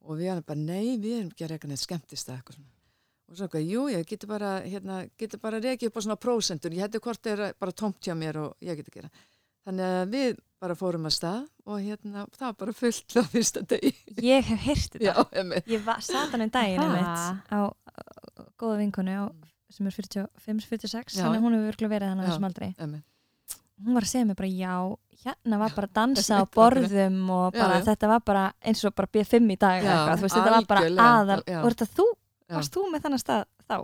Og við erum bara, nei, við erum ekki að reka neitt skemmtistað eitthvað svona. Og svo eitthvað, jú, ég geti bara hérna, geti bara rekið upp á svona prósentur ég hætti hvort er bara tómt hjá mér og ég geti gera þannig að við bara fórum að stað og hérna, það var bara fullt á fyrsta degi ég hef heyrt þetta já, emmi ég var satan um daginn á góða vinkonu á, sem er 45-46 Já. þannig að hún hefur virkulega verið þannig Já. þessum aldrei emmi. hún var að segja mér bara já hérna var bara að dansa á borðum og bara Já, já. þetta var bara eins og bara B5 í dag eða Já, eitthvað, þú veist, þetta var bara aðal Já. og þetta þú, Já. varst þú með þannig stað þá?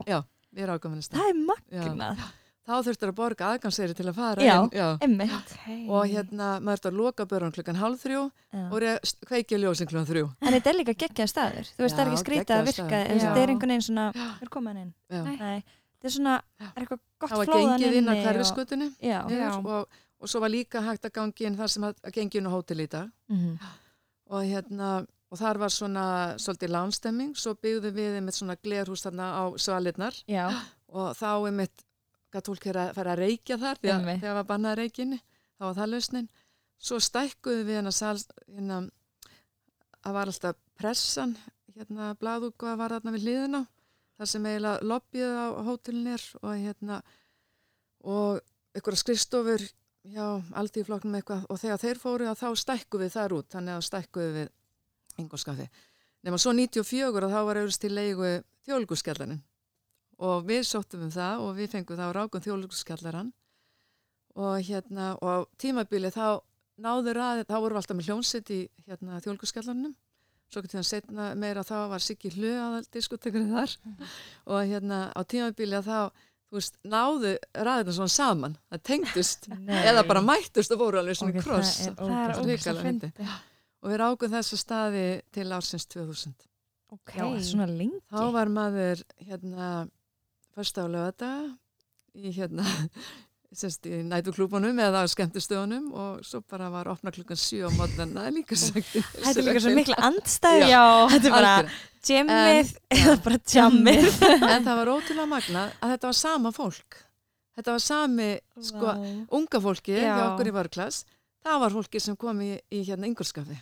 Við erum ágæminn Það er magnað, Þá þurftur að borga aðgangseyri til að fara Já. inn. Já. emmitt okay. Og hérna, maður þurftur að loka börun klukkan hálf þrjú og re- kveikja ljósin klukkan þrjú. En þetta er líka geggjaði staður, þú veist, það er Já, ekki skrítið að virka, en Já. þetta er einhvern veginn svona, er komað inn? Já. Nei. Nei, þetta er svona, Já. er eitthvað gott Það var flóðan gengið inn á og- hverfiskutunni Já, Já. og, og svo var líka hægt að gangi inn þar sem að, að gengi inn á hótel í dag. Mhm. og hérna og þar var svona svolítið lánstemming svo byggðum við einmitt svona glerhús þarna á svalirnar já, og þá einmitt gætt fólk að fara að reykja þar að Einmitt. þegar var bannað reykinni þá var það lausnin. Svo stækkuðu við hérna sal hérna að var alltaf pressan hérna blaðúka var þarna við hliðina þar sem eiginlega lobbyið á hótelin er og hérna og einhverja skrifstofur já, allt í flokknum eitthvað og þegar þeir fóru að þá stækkuðu við þar út þannig að stækkuðu við yngolskafi nema svo 94 og þá var auðvist til leigu þjóðlugurskjallarinn og við sóttum um það og við fengum þá rákum þjóðlugurskjallarann og hérna og á tímabili þá náður að, þá vorum við alltaf með hljónsitt í hérna þjóðlugurskjallarnum svo getur það setna meira þá var Siggi Hlu aðal diskotekurinn þar og hérna á tímabili þá þú veist, náðu ræðina svona saman. Það tengdust, eða bara mættust og voru alveg svona Ok, kross. það það og við rákum þessa staði til ársins 2000 Já, svona lengi. þá var maður hérna fyrst á lögata í hérna sérst í nætuklúpunum eða á skemmtistöðunum og svo bara var opna klukkan 7 á mótnana líka sagt Þetta er líka svo mikla andstæð. Þetta er bara jammið eða bara jammið. en það var ótrúlega magna að þetta var sama fólk. Þetta var sami sko, unga fólki Já. hjá okkur í varklass það var fólki sem kom í, í hérna yngurskafi.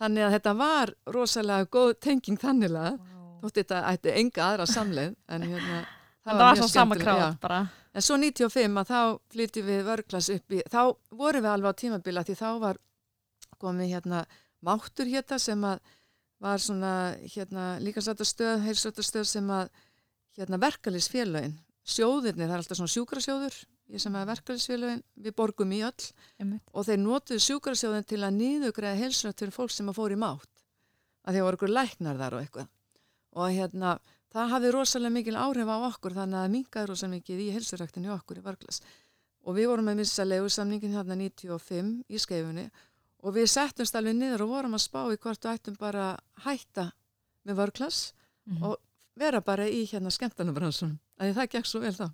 Þannig að þetta var rosalega góð tenging þannilega þótt þetta ætti enga aðra samleið en hérna það var svo sama kráð bara En svo 95 að þá flytjum við vörglas upp í, þá vorum við alveg á tímabila því þá var komið hérna máttur hérna sem að var svona hérna líkansrættastöð, heilsrættastöð sem að hérna verkalisfélögin, sjóðirni, það er alltaf svona sjúkrasjóður, ég sem að verkalisfélögin, við borgum í öll Einmitt. og þeir notuðu sjúkrasjóðin til að nýðugræða heilsrætt fyrir fólk sem að fór í mátt, að að voru ykkur læknar þar og eitthvað. Og hérna, það hafði rosalega mikil áhrif á okkur þannig að minkaði rosalega mikið í helsuræktinu okkur í Varglas. Og við vorum með missa legusamningin hérna 95 í skeifunni og við settumst alveg niður og vorum að spá í hvort við ættum bara hætta með Varglas Mhm. og vera bara í hérna skemmtarnabransun að það gekk svo vel þá.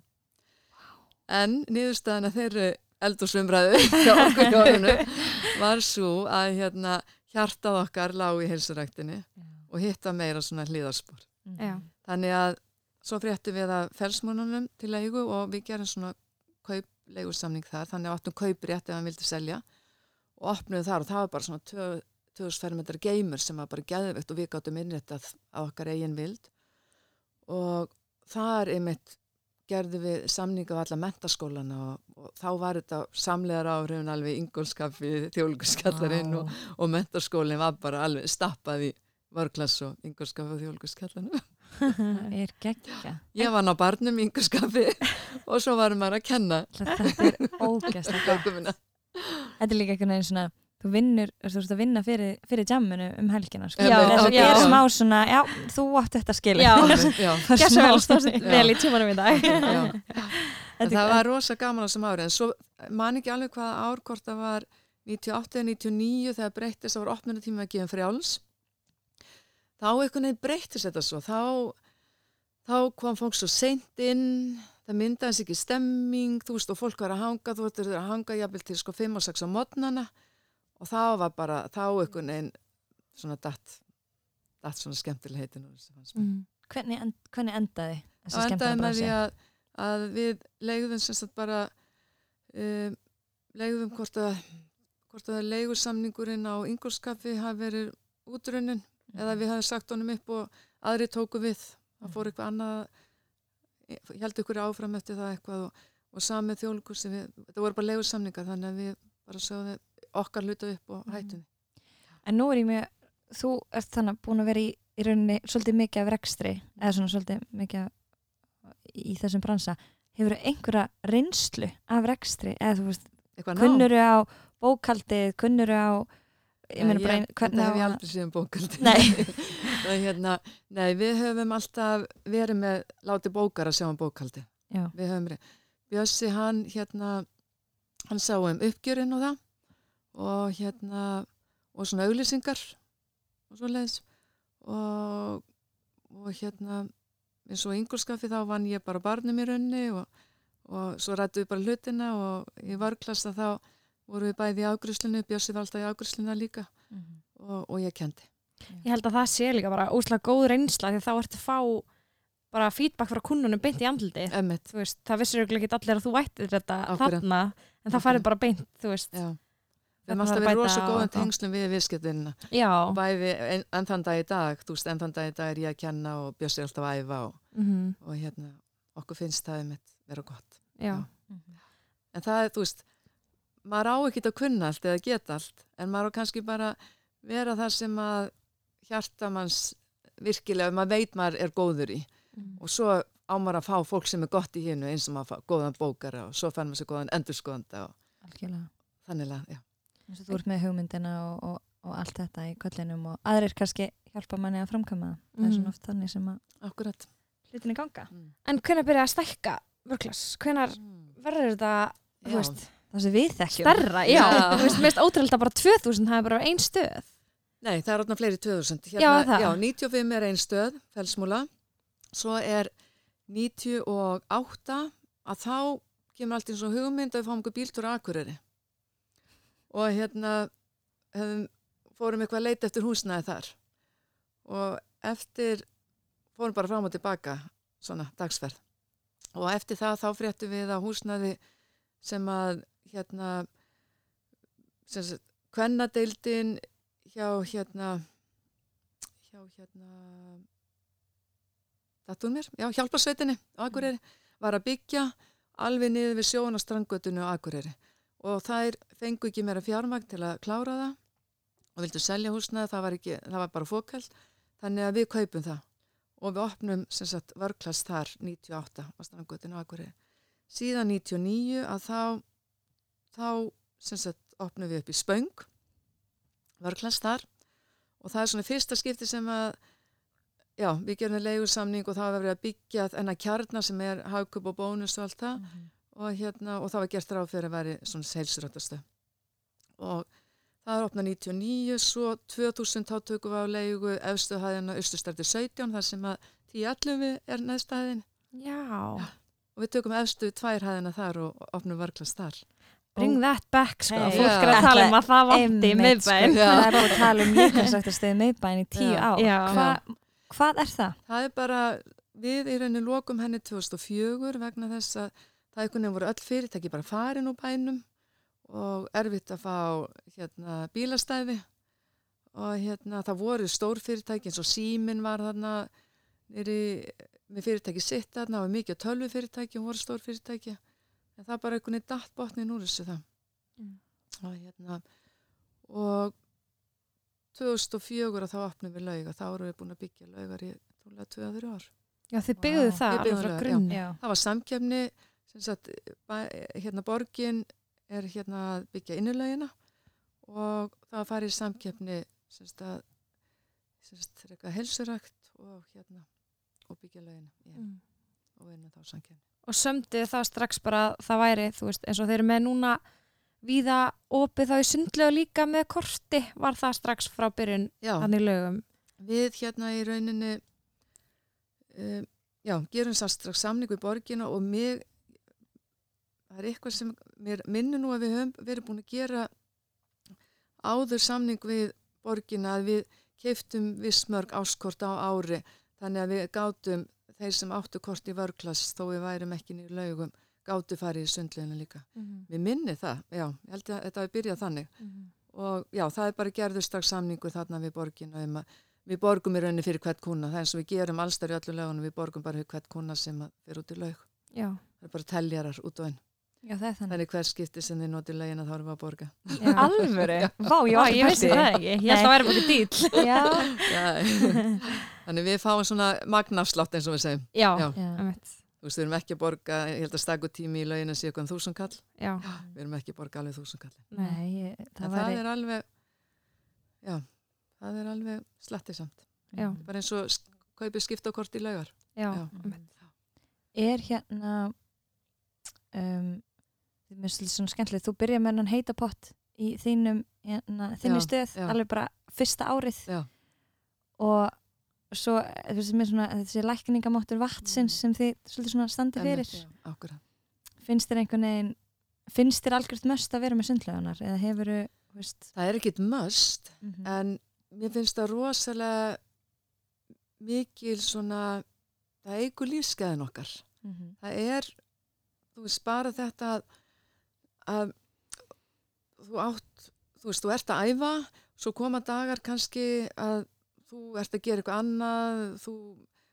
En niðurstaðan að þeirri eldursumræðu var svo að hérna hjartað okkar lág í helsuræktinni og hitta meira svona hlýðarspor Já. Þannig að svo fréttum við að felsmónunum til leigu og við gerum svona kaupleigusamning þar, þannig að áttum kauprétt ef hann vildi selja og opnuðu þar og það var bara svona 2000 fermetrar geymur sem var bara geðveikt og við gáttum innréttað á okkar eigin vild. Og þar einmitt gerðum við samninga af alla mentaskólana og, og þá var þetta samlegar áhrifin alveg ingólskaffi, þjólkuskjallarinn og, og mentaskólinn var bara alveg stappað í vörklass og ingólskaffi og þjólkuskjallarinn. Það er geggja. Ég var ná barnum í yngarskapi og svo varum maður að kenna Þetta er ógæslega gott. Þetta er líka einhvern veginn svona, þú vinnur, þú ert að vinna fyrir, fyrir jamminu um helgina. Sko. Já, Þetta ok, er já. smá svona, já, þú átt þetta skilja. Já. Já, er smá vel, svona- vel í tímanum í dag já. Það var rosa gaman á þessum ári en svo man ekki alveg hvaða ár hvort það var 98 eða 99 þegar breyttist það var opnunatíma að gefa frjáls þá einhvern veginn breyttist þetta svo. Þá, þá kom fólk svo seint inn það myndaði sig ekki stemming þú veist og fólk var að hanga þú veist að hanga jafnvel til sko 5 og 6 á modnana og þá var bara þá einhvern veginn svona datt datt svona skemmtileg heitin Mm. Hvernig, end, hvernig endaði þessi og endaði með því að, að við leigðum sem sagt bara um, leigðum hvort að hvort að leigursamningurinn á yngurskafi hafi verið útrunnin eða við hafum sagt honum upp og aðri tóku við það fór eitthvað annað held ykkur áfram eftir það eitthvað og, og samið þjólukursi við, þetta voru bara leigursamningar þannig að við bara sögðum okkar hluta upp og hættum. En nú er ég með, þú ert þannig búin að vera í, í rauninni svolítið mikið af rekstri, eða svona svolítið mikið í þessum bransa. Hefur einhverja reynslu af rekstri? Eða þú veist, kunnuru á bókaldið, kunnuru á ég meina bara, ein- Þetta hvernig hef ég aldrei séð um bókaldi. Nei. Hérna, nei, við höfum alltaf verið með látið bókar að sjá um bókaldi. Já, Við höfum verið. Bjössi, hann, hérna, hann sá um uppgjörinn og það og hérna, og svona auglýsingar og svo leiðis og, og hérna, eins og yngurskafi þá vann ég bara barnum í raunni og, og svo rættu við bara hlutina og í varklasta þá voru við bæði í ágruslinu, Bjössi var alltaf í ágruslina líka Mhm. og, og ég kendi. Ég held að það sé líka bara óslega góð reynsla því þá ertu að fá bara feedback frá kunnunum beint í veist, það vissir ekki allir að þú ættir þetta Akkúrat. þarna en það færði bara beint, þú veist. já. Við Þetta þarf að verið bæta rosa og góðan tengslum við viðskiptinna Já. og bæði en, enn þann dag í dag, þú veist, enn þann dag í dag er ég að kenna og Bjössi er alltaf að æfa og, Mm og hérna, okkur finnst það einmitt vera gott. Já. En það er, þú veist, maður á ekki að kunna allt eða geta allt, en maður á kannski bara vera það sem að hjartamanns virkilega, maður veit maður er góður í Mm. og svo á maður að fá fólk sem er gott í hinu eins og maður fá góðan bókara og svo fann maður sér góðan algjörlega þannig að, þú ert með hugmyndina og, og, og allt þetta í kollinum og aðrir kannski hjálpa manni að framkama það. það er Mhm. svona oft þannig sem að Akkurat. hlutinni ganga Mm. En hvenær byrja að stækka vörklass? Hvenær verður þetta, þú Já. veist, það sem við þekkjum stærra? Já. Já. Þú veist, mest ótrúlega bara 2000 það er bara ein stöð. Nei, það er orðna fleiri 2000. Já, það. já, 95 er ein stöð, felsmúla. Svo er 98 að þá kemur allt eins og hugmynd að við fáum einhver bíltúr á Akureyri. Og hérna hefum, fórum eitthvað að leita eftir húsnæði þar. Og eftir, fórum bara fram og tilbaka, svona dagsferð. Og eftir það þá fréttum við að húsnæði sem að hérna, kvennadeildin hjá hérna hjá hérna dattur mér, já, hjálparsveitinni á Akureyri, var að byggja alveg niður við sjón og strandgötunni á Akureyri. Og þær fengu ekki meira fjármagn til að klára það og vildu selja húsnaði, það var, ekki, það var bara fókald, þannig að við kaupum það. Og við opnum sem sagt vörklass þar 98 á strandgötunni á Akureyri. Síðan 99 að þá þá sagt opnum við upp í Spöng. Vörklass þar. Og það er svona fyrsta skipti sem að já, við gerum leigursamning og það var verið að byggja þennan kjarnar sem er hagkup og bónus og allt það. Mhm. og, hérna, og það var gert ráð fyrir að veri svona seilsröttastu og það er opnað 99 svo 2000 þá tökum við á leigu efstu hæðina Östustrætti 17 þar sem að 10.11 er neðstæðin Já. og við tökum efstu tvær hæðina þar og opnum vörklass þar Bring that back, sko. Hey. Fólk er að tala um að það vanti í miðbæn. sko. það er að tala um líkansræktastöðu miðbæn í tíu Já. Hva, hvað er það? Það er bara, við í rauninni lokum henni 2004 vegna þess að það einhvern veginn voru öll fyrirtæki bara farin úr bænum og erfitt að fá hérna, bílastæði og hérna, það voru stór fyrirtæki eins og Símin var þarna nýri, með fyrirtæki sitt þarna og mikið tölvu fyrirtæki og voru stór fyrirtæki en það bara einhvern veginn datt botnin úr þessu það Mm. og hérna og 2004 að þá opnum við lauga þá erum við búin að byggja laugar í trúlega 2-3 ár Já, þið byggðu Vá. það alveg frá. Já. það var samkefni sem sagt, hérna borgin er hérna að byggja innulögina og það farið í samkefni sem sagt að sem sagt er eitthvað helsurækt og hérna og byggja í henni Mm. og vinna þá samkefni. Og sömdu það strax bara að það væri, þú veist, eins og þeir eru með núna víða opið þá í sundlega líka með korti, var það strax frá byrjun Já, þannig lögum. við hérna í rauninni um, já, gerum það strax samning við borgina og mig það er eitthvað sem mér minnur nú að við höfum verið búin að gera áður samning við borgina að við keiftum vissmörg áskort á ári þannig að við gátum þeir sem áttu kort í vörklass þó við værum ekki nýr laugum gátu farið í sundleginu líka. Mér minni það, já, ég held að þetta hafi byrjað þannig og já, það er bara gerður strax samningu þarna við borgina um við borgum í rauninni fyrir hvert kuna, það er eins og við gerum allstar í öllu lögunum, við borgum bara fyrir hvert kuna sem fyrir út í laug. Já. Það er bara teljarar út og inn. Já, það er þannig. Þannig hver skipti sem þið notið lögina þá erum við að borga. Já. Alvöru? Vá, ég Já, var ég vissi það ekki. Ég held að það væri bara dýl. Þannig við fáum svona magnafslátt eins og við segjum. Já, Já. Þú veist, við erum ekki að borga, ég held að staku tími í laugin að sé eitthvað um þúsund kall, já, við erum ekki að borga alveg þúsund kall. Nei, ég, Það, það það væri er alveg, já, það er alveg slettisamt. já, Bara eins og kaupið skiptakort í laugar. já, er hérna um, það er mjög svona skemmtilegt. Þú byrjar með hann heita pott í þínum hérna, Já, stöð alveg bara fyrsta árið. Já. og svo mér svona, þessi lækningamáttur vatsins sem þið svona standi fyrir. Einmitt, já, finnst þér einhvern veginn finnst þér algjört möst að vera með sundleganar eða hefur þú Það er ekkit must, mm en mér finnst það rosalega mikil svona, það eigur lífskeiðin okkar. -hmm. það er þú veist bara þetta að, að þú átt þú veist, þú ert að æfa svo koma dagar kannski að þú ert að gera eitthvað annað þú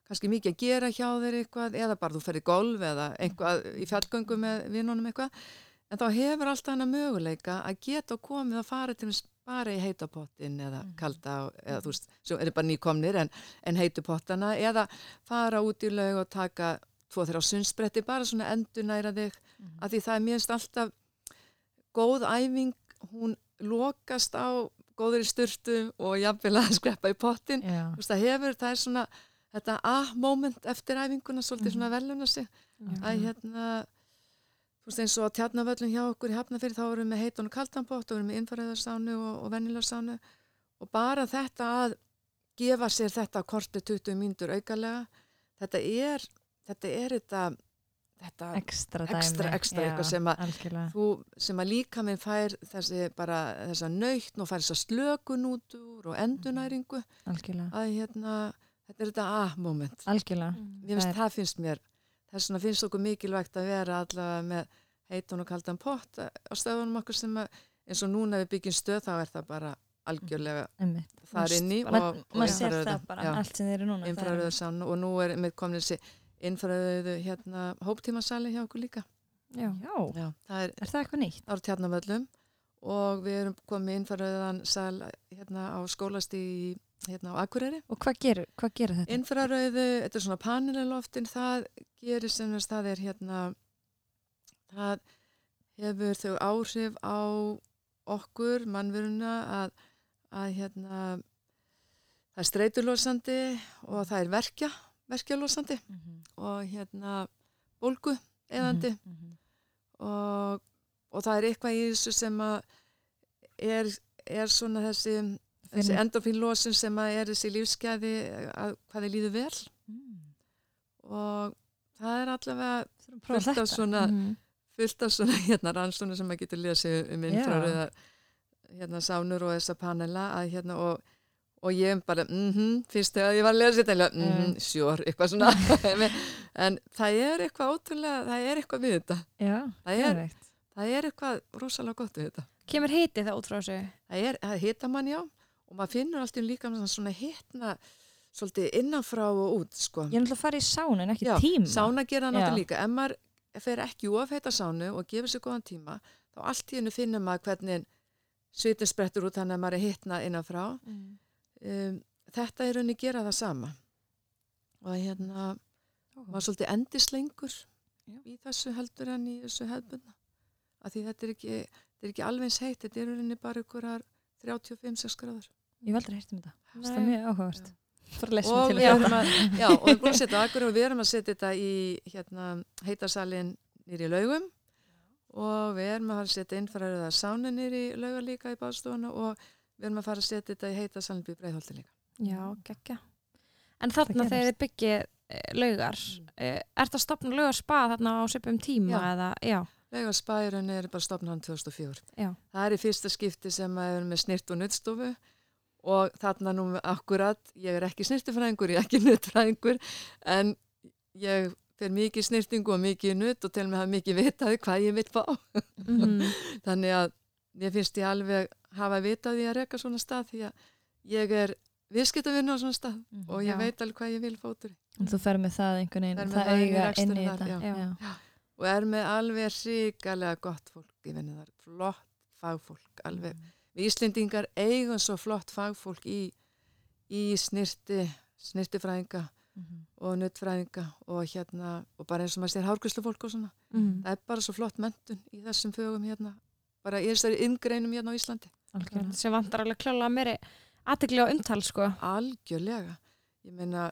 kannski mikið að gera hjá þér eitthvað eða bara þú ferði golf eða eitthvað í fjallgöngu með vinnunum eitthvað en þá hefur alltaf hana möguleika að geta komið að fara til bara í heitapottin eða Mhm. kalda eða þú veist, svo er bara nýkomnir en, en heitupottana eða fara út í laug og taka tvo þeirra á sundspretti, bara svona endur næra þig Mhm. af því það er mjögst alltaf góð æfing, hún lokast á góður í styrtu og jafnvel að skreppa í pottin það hefur, það er svona þetta ah-moment eftir æfinguna svolítið Mhm. svona veluna sig Já. að hérna þú veist eins og tjarnavöllum hjá okkur í Hafnafyrir þá erum við með heitan og kaltanpott og erum með innfæriðarsánu og, og vennilarsánu og bara þetta að gefa sér þetta korti 20 mínútur aukalega þetta er þetta er þetta, þetta ekstra Extra, extra, Já, eitthvað sem að- þú, sem að líka minn fær þessi bara þessa nöytn og fær þessa slökun út úr og endunæringu algjörlega. Að hérna þetta er þetta algjörlega. Mér finnst, Það það finnst mér þess vegna finnst okkur mikilvægt að vera allavega með heitan og kaldan pott á stöðunum okkur sem að eins og núna við byggjum stöð þá er það bara algjörlega einmitt. þar inni Ma- og, og það er- infrarauðarsánu og nú er með komin þessi infrarauðu hérna hóptímasali hjá okkur líka. Já, Já, það er er það eitthvað nýtt? á tjarnavöllum og við erum komið infrarauðan sal hérna á skólasti hérna á Akureyri. Og hvað gerir, hvað gerir þetta? Infrarauðu, þetta er svona paneliloftin, það gerir sem þess það er hérna, það hefur þau áhrif á okkur, mannveruna, að, að hérna, það er streitulosandi og það er verkja, verkjalosandi Mm -hmm. og hérna bólgu eðandi og, og það er eitthvað í þessu sem að er, er svona þessi, þessi endorfínlosun sem að er þessi lífsgæði að hvað þið líður vel Mm. og það er allavega Prófa fullt af svona, Mhm. fullt af svona hérna rannsóna sem maður getur lesið um infraröða hérna sánur og þessa panela að hérna og og ég bara, mhm, fyrst þegar ég var að lesa þetta, mhm, Mm. sjór, eitthvað svona en það er eitthvað ótrúlega, það er eitthvað við þetta Já, það er, það er eitthvað rosalega gott við þetta Kemur hiti það út frá þessu? það er, það hita mann já og maður finnur alltaf líka svona hitna svolítið innanfrá og út sko. Ég er náttúrulega að fara í sánu en ekki Já, tíma. sána gera náttúrulega líka ef maður fer ekki ofheita sánu og gefur sér góðan tíma þá allt í hennu finnur maður hvernig svitin sprettur út þannig að maður er hitna innanfrá Mm. Um, þetta er rauninni gera það sama. Og hérna maður svolítið endislengur Já. í þessu heldur en í þessu hefðbundna. Af því þetta er ekki, þetta er ekki alveg eins heitt þetta er rauninni bara ykkurar 35-6 gráður. Ég hef aldrei heyrt um þetta. Það er mjög áhugavert. Og við erum að, já, og við að setja við erum að setja þetta í hérna, heitasalinn nýri laugum. Og við erum að að setja innfæraðið sánu nýri í lauga líka í báðstofuna og við erum að fara að setja þetta í heitasalinn býð breiðholti líka. Já, geggja. En þarna þegar þið byggið e, laugar, e, ert það stopna laugar spa þarna á svipum tíma Já. eða, já, Lauga spærun er bara stopnaðan 2004. Já. Það er í fyrsta skipti sem að við erum með snirt og nuttstofu og þarna nú akkurat, ég er ekki snirtifræðingur, ég er ekki nuttfræðingur en ég fer mikið snirtingu og mikið nutt og til mig hafa mikið vitaði hvað ég vil fá. Mhm. Þannig að mér finnst ég alveg hafa vitað í að reka svona stað því að ég er viðskiptavinnu á svona stað og ég Já. veit alveg hvað ég vil fótur En þú fer með það einhvern veginn, það það inn í þetta. og er með alveg ríkalega gott fólk þar, flott fagfólk alveg. Við Íslendingar eigum svo flott fagfólk í, í snirti, snirtifræðinga Mhm. og nuttfræðinga og hérna, og bara eins og maður sér hárgríslu fólk og svona. Mm. Það er bara svo flott mentun í þessum fögum hérna, bara í þessari inngreinum hérna á Íslandi. Algjörlega. sem vantar alveg klála meiri aðtegli á umtal sko Algjörlega. Ég meina,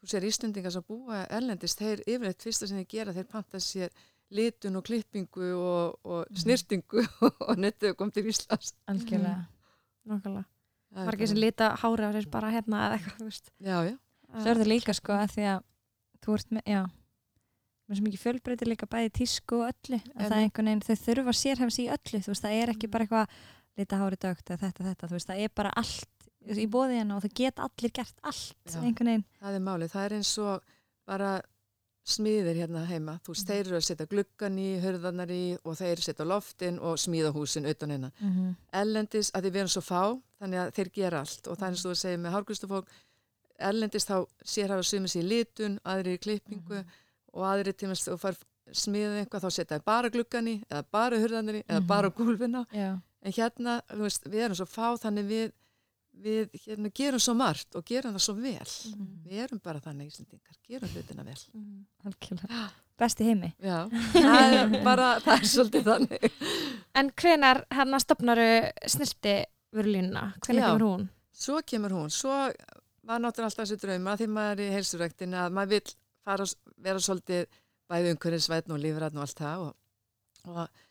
þú sér Íslendingar sem búa erlendist, þeir yfirleitt fyrsta sem þeir gera, þeir panta sér litun og klippingu og, og Mhm. snirtingu og nettu kom til Íslands. Algjörlega. Er var ekki sem lita hári á sér bara hérna eða eitthvað er það líka sko að því að þú ert með, já með svo mikið fjölbreytir líka bæði í tísku og öllu að það er einhvern veginn, þau þurfa að sérhæfa sig í öllu þú veist, það er ekki bara eitthvað lita hári dögt eða þetta, þetta, þú veist, það er bara allt í bóði hérna og það geta allir gert allt Já. einhvern veginn Það er málið. Það er eins og bara smiðir hérna heima. Þú veist, Mhm. þeir eru að setja gluggan í, hörðarnar í og þeir setja loftin og smíða húsin utan hérna. mm -hmm. Ellendis að þið verum svo fá, þannig að þeir gera allt og eins og þú segir með hárgustufólk, ellendis þá sér hafa sumið sér litun, aðri í klippingu og aðri til að þú far smiðið eitthvað þá setja þeir bara gluggan í eða bara hörðarnar í eða Mhm. bara gúlfina Já, en hérna, þú veist, við erum svo fá þannig við, við hérna, gerum svo margt og gerum það svo vel. Mhm. Við erum bara þannig Íslandingar, gerum hlutina vel. Mhm. algjörlega Besti heimi Já, það er bara, það er svolítið þannig. En hvenar hérna stopnaru snirti vörulínuna? Hvenar Já. kemur hún? Svo kemur hún, svo var náttúrulega alltaf þessi drauma því maður er í heilsuræktin að maður vil fara, að vera svolítið bæði umhverfisvætn og lífrætn og allt það og, og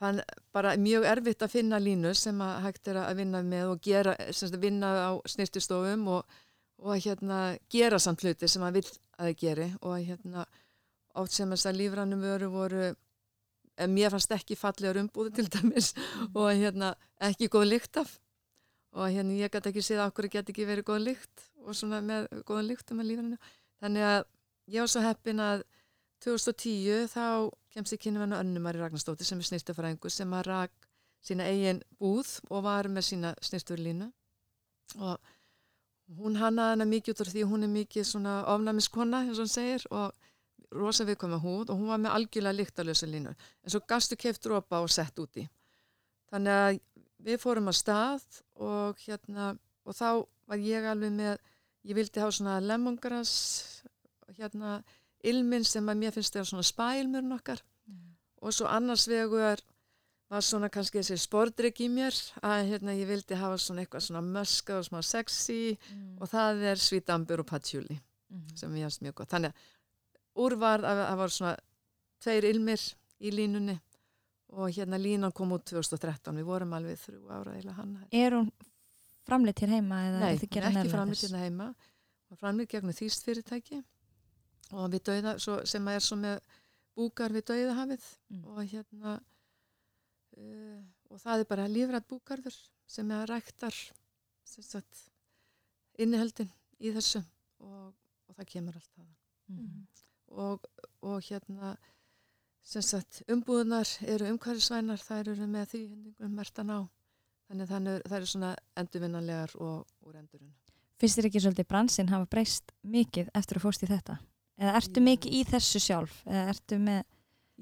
fann bara mjög erfitt að finna línu sem að hægt er að vinna með og gera, sem sagt, vinna á snirtistofum og, og hérna gera samt hluti sem maður vil að það geri og hérna oft sem þess að lífrænum vöru voru en mér fannst ekki fallegar umbúði til dæmis og hérna ekki góð lykt af og hérna ég gæti ekki séð að okkur geti ekki verið góð lykt og svona með góðan lykt um að lífrænum þannig að ég var svo heppin að 2010 þá kemst ég kynni vennu Önnumari Ragnarstóttir sem er snirtufræðingur sem að rak sína eigin búð og var með sína snirturlínu og hún hannaði hana mikið út af því hún er mikið svona ofnæmiskona eins og hún segir og rosa viðkvæma húð og hún var með algjörlega lyktalösa línur en svo gastu keift dropa og sett úti þannig að við fórum að stað og hérna og þá var ég alveg með ég vildi hafa svona lemongrass hérna ilminn sem að mér finnst þeirra svona spælmurinn okkar. Og svo annars vegar var svona kannski þessi spordrygg í mér að hérna ég vildi hafa svona eitthvað svona möska og smá sexy og það er sweet amber og patchouli sem ég finnst mjög gott. Þannig að úrvar að það var svona tveir ilmir í línunni og hérna línan kom út 2013 við vorum alveg þrjú ára eða hann Er hún framleitt hér heima? Nei, er hún er ekki framleitt hérna heima. Og framleitt gegnum þýst fyrirtæki og við dauða, svo, sem er svo með búkar við dauðahafið Mm. og hérna uh, og það er bara lífrætt búkarður sem er ræktar inniheldin í þessu og, og það kemur allt það Mhm. og, og hérna sem sagt umbúðunar eru umhverfisvænar þær eru með því hendingum mertan á þannig þannig það eru svona endurvinnanlegar og úr endurinn Finnst þér ekki svolítið bransinn hafa breyst mikið eftir að fóst í þetta? Eða ertu mikið í þessu sjálf? Eða ertu með,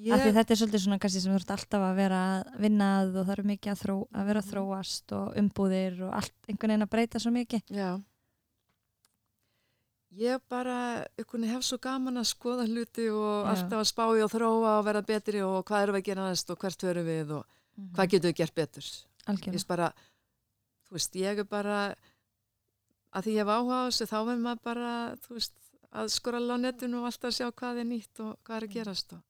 ég, þetta er svolítið svona kannski sem þú ert alltaf að vera að vinna að og það eru mikið að, þró, að vera að þróast og umbúðir og allt einhvern veginn að breyta svo mikið. já ég bara ykkurni hef svo gaman að skoða hluti og Já. alltaf að spá í og þróa og vera betri og hvað erum við að gera næst og hvert hörum við og hvað getum við gert betur ég Algjörlega. veist bara, þú veist, ég er bara að því ég hef áhuga á þessu þá er maður bara, þú veist að skorala á netinu og alltaf sjá hvað er nýtt og hvað er að gerast og,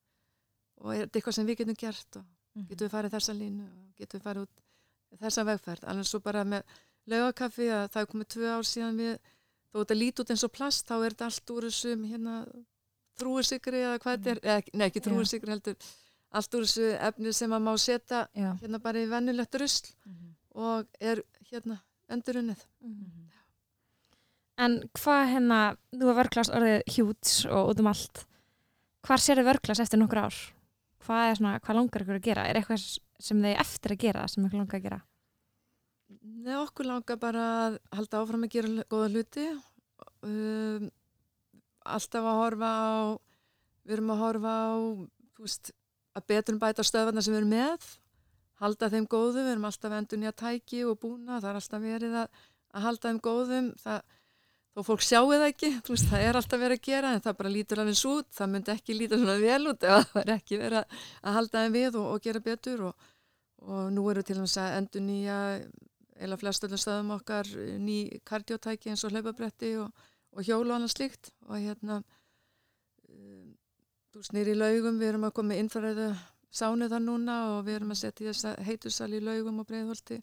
og er þetta eitthvað sem við getum gert og Mhm. getum við farið þessa línu og getum við farið út þessa vegferð, alveg svo bara með laugakaffi að það er komið tvö ár síðan við, þó þetta lít út eins og plast þá er þetta allt úr þessum hérna þrúisikri eða hvað þetta er, eða, nei ekki Já. þrúisikri heldur allt úr þessu efni sem maður má setja Já. hérna bara í vennulegt rusl Mhm. og er hérna endurunnið. Mhm. En hvað hérna, þú er vörklast orðið hjúts og út um allt. Hvar sér þið vörklast eftir nokkur ár? Hvað svona, hvað langar ykkur að gera? Er eitthvað sem þið eftir að gera sem ykkur langar að gera? Nei, okkur langar bara að halda áfram að gera góða hluti. Um, alltaf að horfa á, við erum að horfa á, veist, að betur bæta stöðvarna sem við erum með, halda þeim góðum, við erum alltaf endur nýja tæki og búna, það er alltaf verið að, að halda þeim góðum. Það, þó fólk sjáu það ekki, veist, það er alltaf verið að gera en það bara lítur svo út, það myndi ekki líta svona vel út ef það er ekki verið að, að halda þeim við og, og gera betur og, og nú eru til þess að endur nýja eila flestöldum stöðum okkar ný kardiotæki eins og hlaupabretti og, og hjólu og annað slíkt. Og hérna um, þú snýri í laugum, við erum að koma með innfæraðu sánu þar núna og við erum að setja þess að heitusal í laugum og breiðholti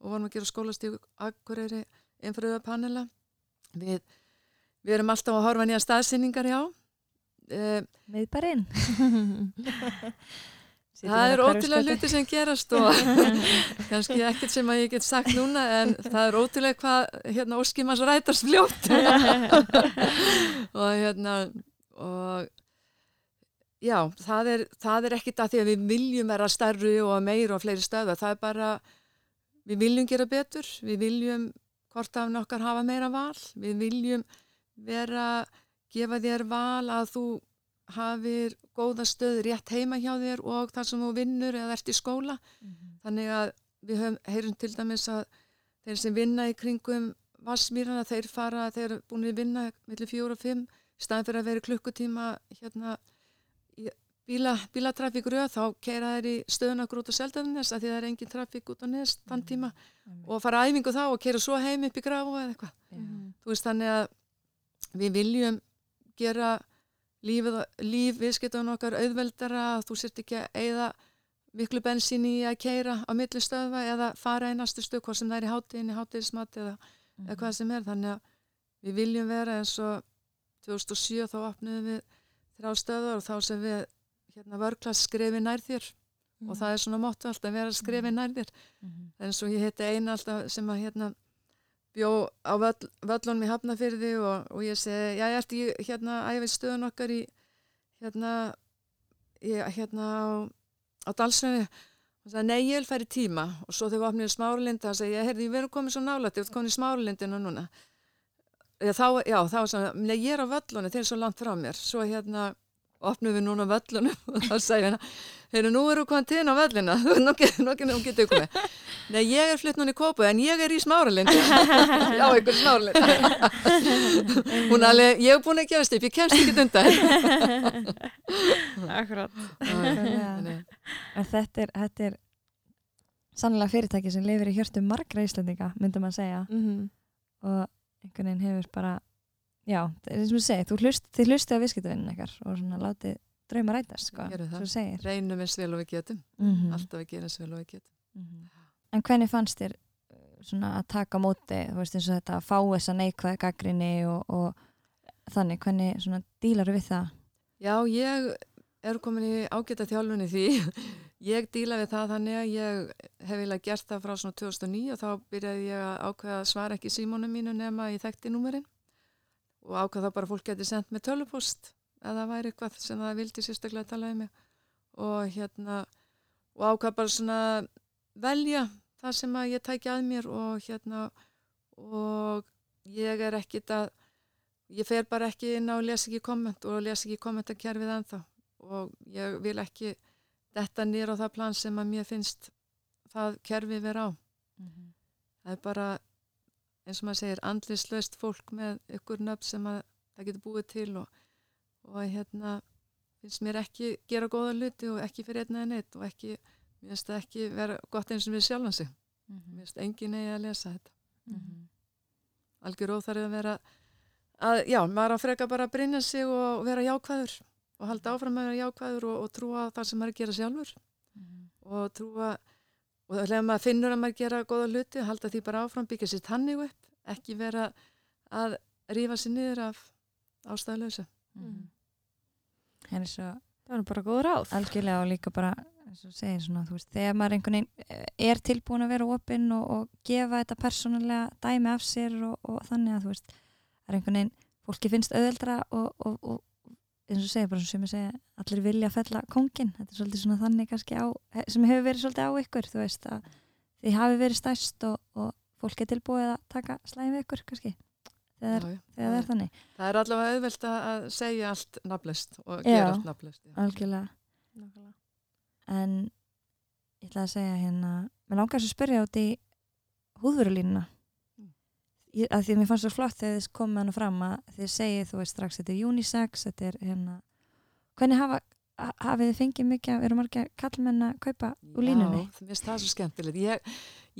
og vorum að gera skólastík akkurýri innfæraðu panela Við, við erum alltaf að horfa nýja staðsynningar, já. Uh, Miðbarinn. það er ótrúlega hluti sem gerast og kannski ekkert sem að ég get sagt núna en það er ótrúlega hvað hérna óskimans rætast fljótt og hérna og já, það er, það er ekkit að því að við viljum vera starru og meira og fleiri stöða, það er bara við viljum gera betur, við viljum hvort af nokkar hafa meira val. Við viljum vera, gefa þér val að þú hafir góða stöð rétt heima hjá þér og þar sem þú vinnur eða ert í skóla. Mm -hmm. Þannig að við höfum, heyrum til dæmis að þeir sem vinna í kringum vassmýrana, þeir fara, þeir eru búin að vinna millir fjóru og fimm, staðin fyrir að vera klukkutíma hérna bíla, bílatrafík rauð þá keira þær í stöðunakur út á Seldaðinnes að því það er engin trafík út á þann mm. tíma mm. og fara æfingu þá og keira svo heim upp í grafu eða eitthvað mm. þú veist þannig að við viljum gera lífið, líf viðskiptunum okkar auðveldara að þú sért ekki að eigða miklu bensín í að keira á milli stöðva eða fara í næstu stöð hvað sem það er í hátíðinni, hátíðismat eða, mm. eða hvað sem er þannig að við viljum vera eins og 2007 þá opniðum við þrjá stöðar og þá sem við hérna vörklass skrefi nær þér mm. og það er svona móttu alltaf að vera skrefi mm. nær þér mm. en svo ég heiti eina alltaf sem að hérna bjó á völl, völlunum í Hafnafyrði og, og ég segi, já ég ert í hérna æfið stöðun okkar í hérna í, hérna á, á Dalsnöfi og það er nei ég vil færi tíma og svo við opnum í Smáralindi það segi ég, herði ég verður komið svo nálægt ég vil komið í Smáralindinu núna já þá, já þá er svona, nei ég er á völlunum þeir er svo langt frá mér svo hérna opnum við núna völlunum og þá segja hérna heyrðu nú eru komin til á völlina. Nú getur við komið. Nei ég er flytt núna í Kópu en ég er í smáralind. Já ykkur smáralind. Hún alveg ég hef búin að gefast upp ég kemst ekki undan. Akkurát. En þetta er, þetta er sannlega fyrirtæki sem lifir í hjörtu margra íslendinga myndum að segja. Mm -hmm. og einhvern veginn hefur bara já, það er sem segir, þú hlust, þið hlustu á viðskiptavinnin ekkar og svona látið drauma rætast sko, þú segir. Reynum eins vel og við getum. Mm -hmm. alltaf gerum eins vel og við getum. Mm -hmm. En hvernig fannst þér uh, svona að taka móti, þú veist eins og þetta að fá þessa neikvæði gaggrinni og, og þannig, hvernig svona dílar við það? Já, ég er komin í ágæta þjálfunni því. Ég díla við það þannig að ég hef vilja gert það frá svona 2009 og þá byrjaði ég að ákveða að svara ekki símónum mínu nema í þekkti númerinn og ákvað þá bara fólk geti sendt með tölupost eða það væri eitthvað sem það vildi sérstaklega tala um mig. Og hérna og ákvað bara svona velja það sem að ég tækja að mér og hérna og ég er ekkit að ég fer bara ekki inn á að lesa ekki komment og lesa ekki kommentakerfið ennþá. Og ég vil ekki detta nýra á það plan sem að mér finnst það kerfið vera á. Mm -hmm. það er bara eins og maður segir andlislaust fólk með ykkur nöfn sem að, það getur búið til og, og hérna finnst mér ekki gera góða luti og ekki fyrir einn eða neitt og ekki, mér finnst það ekki vera gott eins og við sjálfan sig mm -hmm. mér finnst engin eigi að lesa þetta mm -hmm. algjör óþarið að vera að, já, maður að freka bara að brinja sig og vera jákvæður og halda áfram að vera jákvæður og, og trúa það sem maður er að gera sjálfur mm -hmm. og trúa og þegar maður finnur að maður gera goða hluti halda því bara áfram, byggja sér tannig upp ekki vera að rífa sér niður af ástæðalösa mm. Henni svo það er bara góð ráð algjörlega og líka bara segir, svona, veist, þegar maður einhvern veginn eh, er tilbúin að vera opinn og, og gefa þetta persónulega dæmi af sér og, og þannig að þú veist það er einhvern veginn, fólki finnst auðveldra og, og eins og segja, bara sem ég segja allir vilja að fella kongin þetta er svolítið svona þannig kannski á sem hefur verið svolítið á ykkur þú veist að þið hafi verið stærst og, og fólk er tilbúið að taka slæðin við ykkur kannski þegar, já, já. þegar það er þannig. Það er allavega auðvelt að segja allt naflist og gera já, allt naflist Algjörlega. En ég ætla að segja hérna mér langar að spyrja át í húðvörulínuna. Mm. ég, að því að mér fannst svo flott þegar þið komið hana fram að þið segið þú veist strax þetta er unisex, þetta er hérna hvernig hafa, ha- hafið þið fengið mikið, eru margir kallmenn að kaupa úr línunni? Já, mér finnst það svo skemmtilegt. Ég,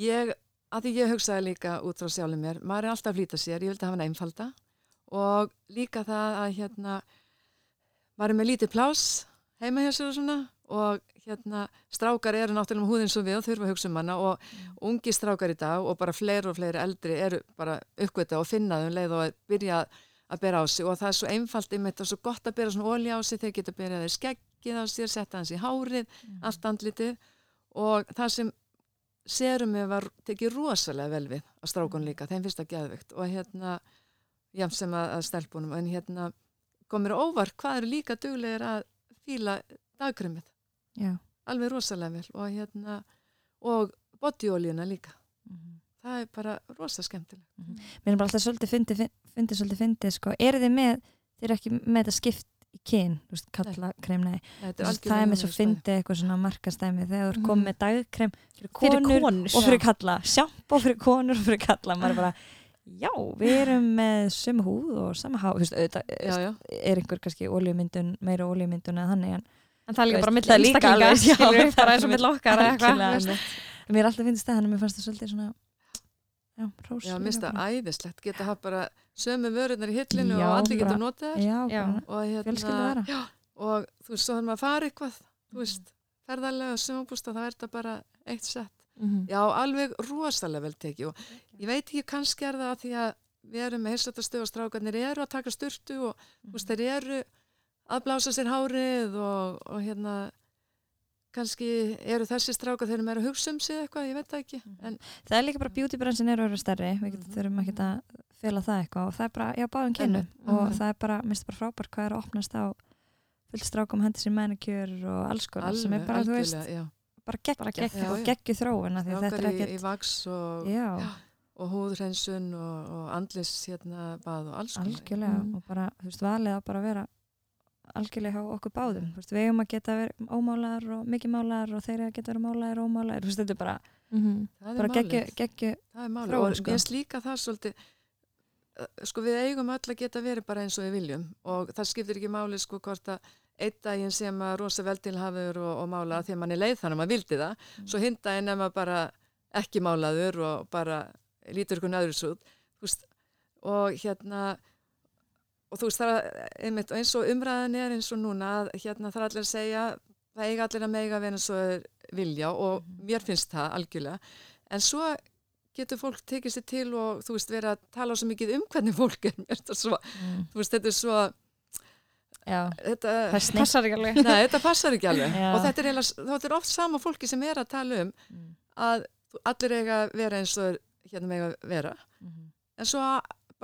ég, að því ég hugsaði líka út frá sjálfum mér, maður er alltaf að flýta sér, ég vildi hafa hann einfalda og líka það að hérna, maður er með lítið plás heima hjá sér og svona og hérna, strákar eru náttúrulega með húðin svo við og þurfa að hugsa um hana og ungi strákar í dag og bara fleiri og fleiri eldri eru bara uppgöta og finna þau um leið og byrja að bera á sig og það er svo einfalt einmitt og svo gott að bera svona olja á sig þegar geta byrjað þeir skeggið á sér, setja hans í hárið allt andlitið. Og það sem serumi var tekið rosalega vel við að strákun líka, þeim finnst það geðvikt og hérna, jafn sem að, að stelpunum, en hérna komir óvart hvað eru líka duglegir að fíla dagkrymið, Já. alveg rosalega vel. Og hérna, og bodyolíuna líka, Mhm. Það er bara rosa skemmtilegt. Mér er bara alltaf svolítið fyndið, fyndið svolítið fyndið, sko. Eru þið með, þið eru ekki með þetta skipt í kyn, veist, kalla krem, nei. Þetta Þú veist, Það er með svo fyndið eitthvað svona markastæmi þegar þú er Mhm. komið með dagkrem fyrir konur konur. og fyrir kalla, sjampó fyrir konur og fyrir kalla, maður er bara, já, við erum með sömu húð og sama há, þú veist, auðvitað er einhver kannski oljumyndun, meira oljumyndun eða þannig, en En það er líka bara er líka einstaklinga, skilur bara er eins og mitt- milli okkar eða eitthvað. mér er alltaf fyndist það, hann mér fannst það svolítið svona, já, já, mista æðislegt, geta hafa bara sömu vörunar í hillinu Já, og allir geta Já. bara, og hérna, já, og þú veist, svo þannig að fara eitthvað, þú veist, ferðarlega sumabústa, þá er þetta bara eitt sett. Mhm. Já, alveg rosalega vel tekið og ég veit ekki kannski er það að því að við erum með heilsættastöð og strákarnir eru að taka sturtu og þú veist, þeir eru að blása sér hárið og, og hérna kannski eru þessi strákar þeir eru meira að hugsa um sig eitthvað, ég veit það ekki en Það er líka bara beautybransin er að vera stærri við getum, Mhm. þurfum ekki að fela það eitthvað og það er bara, já, báðum kynum Einmitt. og Mhm. það er bara, minnst bara frábært hvað er að opnast á fullt strákum hendi sér manikjur og alls konar sem er bara, þú veist, já. bara geggja og geggju að þetta strákar er í, í vaks og, og húðhreinsun og, og andlis hérna bað og alls konar. algjörlega Mm. og bara, þú veist, valið á bara að vera algjörlega hjá okkur báðum. Við eigum að geta verið ómálar og mikið málar og þeir eiga að geta verið málar og ómálar þetta er bara, Mhm. Það er bara geggju, Það er þróun, og sko. mér slíka það svolítið uh, sko við eigum öll að geta verið bara eins og við viljum. Og það skiptir ekki máli sko hvort að einn daginn sem að rosa veldilhafur og, og mála að mann er leið þannig að maður vildi það. Mm. svo hinn daginn er maður bara ekki málaður og bara lítur ykkur öðru svo og hérna og þú veist það er einmitt og eins og umræðan er eins og núna að hérna er allir að segja það eiga allir að mega vera eins og vilja og Mhm. mér finnst það algjörlega. En svo getur fólk tekið sér til og þú veist verið að tala svo mikið um hvernig fólk er. Mér svo, mm, þú veist þetta er svo já, þetta, Passar ekki alveg. Nei, þetta passar ekki alveg. Já. og þetta er, eiginlega- þetta er oft sama fólki sem er að tala um Mm, að allir eiga að vera eins og hérna mega vera. Mhm, en svo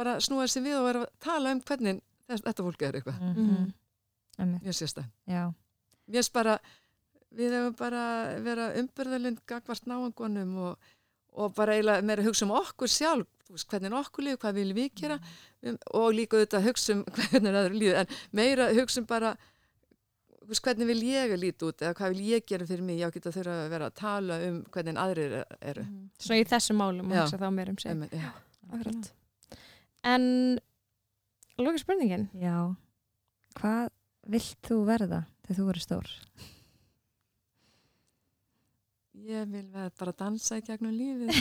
bara snúa sér við og vera að tala um hvernig þess, þetta fólk er eitthvað. Mhm, einmitt, mjög sérstæð já, mér finnst bara við hefum bara að vera umbyrðalind gagvart náangunum og, og bara eiginlega meira að hugsa um okkur sjálf hvernig okkur líður, hvað viljum við gera? Um, og líka auðvitað hugsa um hvernig öðru líður, en meira hugsa um bara hvernig vil ég líti út eða hvað vil ég gera fyrir mig, já geta þurfa að vera að tala um hvernig aðrir er- eru Svona í þessum málum og Já. hugsa þá meir um sig. Akkurat. En loka spurningin. Já, hvað vilt þú verða þegar þú verður stór? ég vil vera bara að dansa í gegnum lífið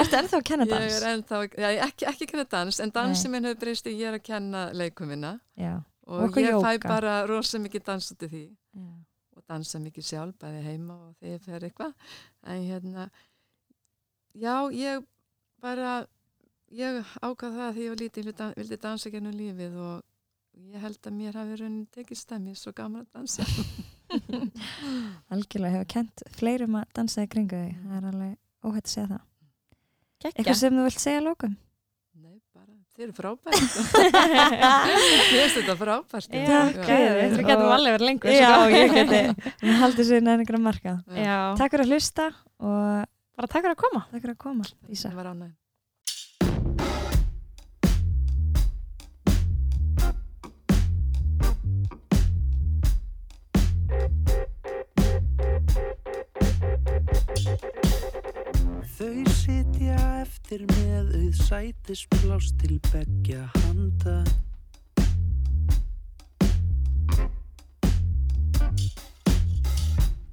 Ertu ennþá að kenna ég dans? er ennþá, já, ekki, ekki kenna dans en dansi minn hefur breyst í ég er að kenna leikumina Já, og Og ég fæ jóga. bara rosa mikið dans út í því já. og dansa mikið sjálf bæði heima og þegar ég fer eitthvað en hérna já, ég bara ég ákvað það að því ég var lítið vildi, vildi dansa gennum lífið og ég held að mér hafi raunin tekið stemmi svo gaman að dansa Algjörlega hefur kent fleirum að dansa í kringu þig Það er alveg óhætt að segja það Kekja. Eitthvað sem þú vilt segja lókum? Nei, bara, þeir eru frábært ég veist þetta frábært Já, Takk. Við getum Og- alveg verið lengur. Já, ég geti Við haldið sér nefnilega marka Já. Takk fyrir að hlusta og Bara takk fyrir að koma. takk fyrir að koma Ísa Þau sitja eftir með auð sætisplás til begja handa.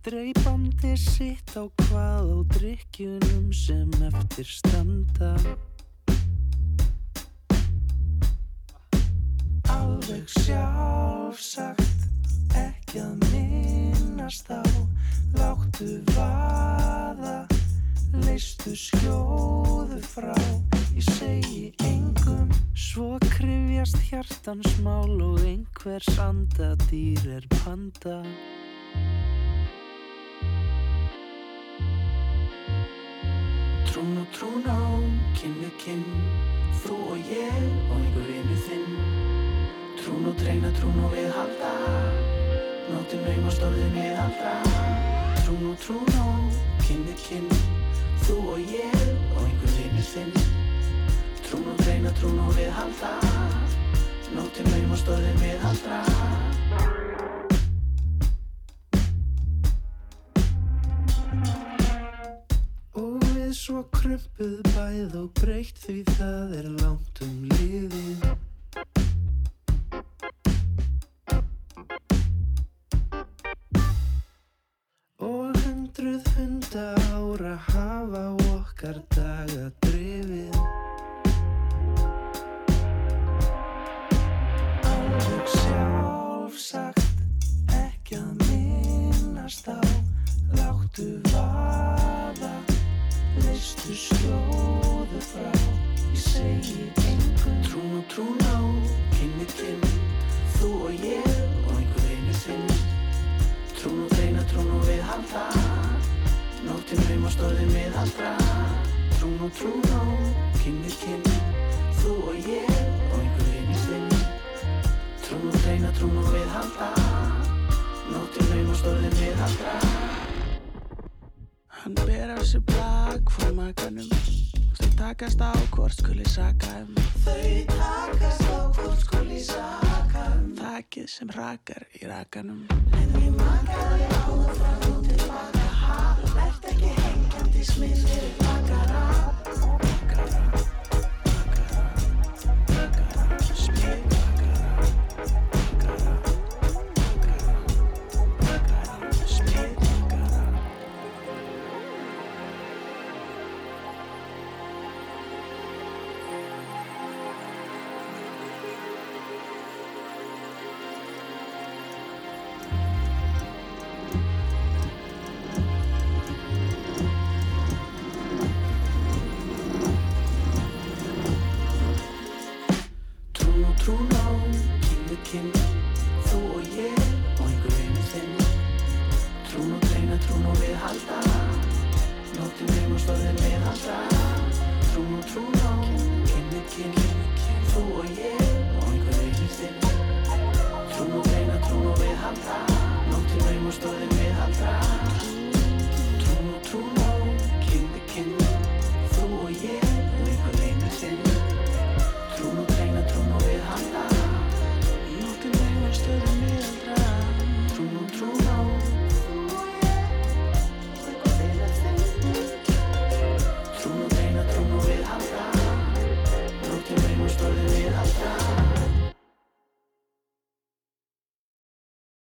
Dreipandi sitt á hvað á drikkjunum sem eftir standa. Alveg sjálfsagt, ekki að minnast á, láttu vaða, leistu skjóðu frá, ég segi engum, svo krifjast hjartans mál og einhvers andadýr er panda. Trún og trún á, kinn við kinn, þú og ég og einhver vinnu þinn. Trún og treyna, trún og við halda, nóttin naumast orðin við aldra. Trún og trún á, kinn við kinn, þú og ég og einhver vinnu þinn. Trún og treyna, trún og við halda, nóttin naumast orðin við aldra. Og við svo krumpuð bæð og breytt því það er langt um liðið. Hundruð hunda ára hafa okkar daga drifið. Alveg sjálfsagt, ekki að minnast á, láttu vaða, leistu skjóðu frá, ég segi engum. Trún og trún á, kinn við kinn, þú og ég og einhver einu þinn. Trún og reyna, trún og við halda, nóttin naumast orðin við aldra. Trún og trún á, kinn við kinn, þú og ég og einhver einu þinn. Trún og reyna, trún og við halda, nóttin naumast orðin við aldra. Hann ber af sér blag frá makanum takast á hvort skuli saka um. Þau takast á hvort skuli saka um. Þakið sem rakar í rakanum. En við makaði áður fram og tilbaka ha Vert ekki hengjandi smið fyrir bakara Rakara,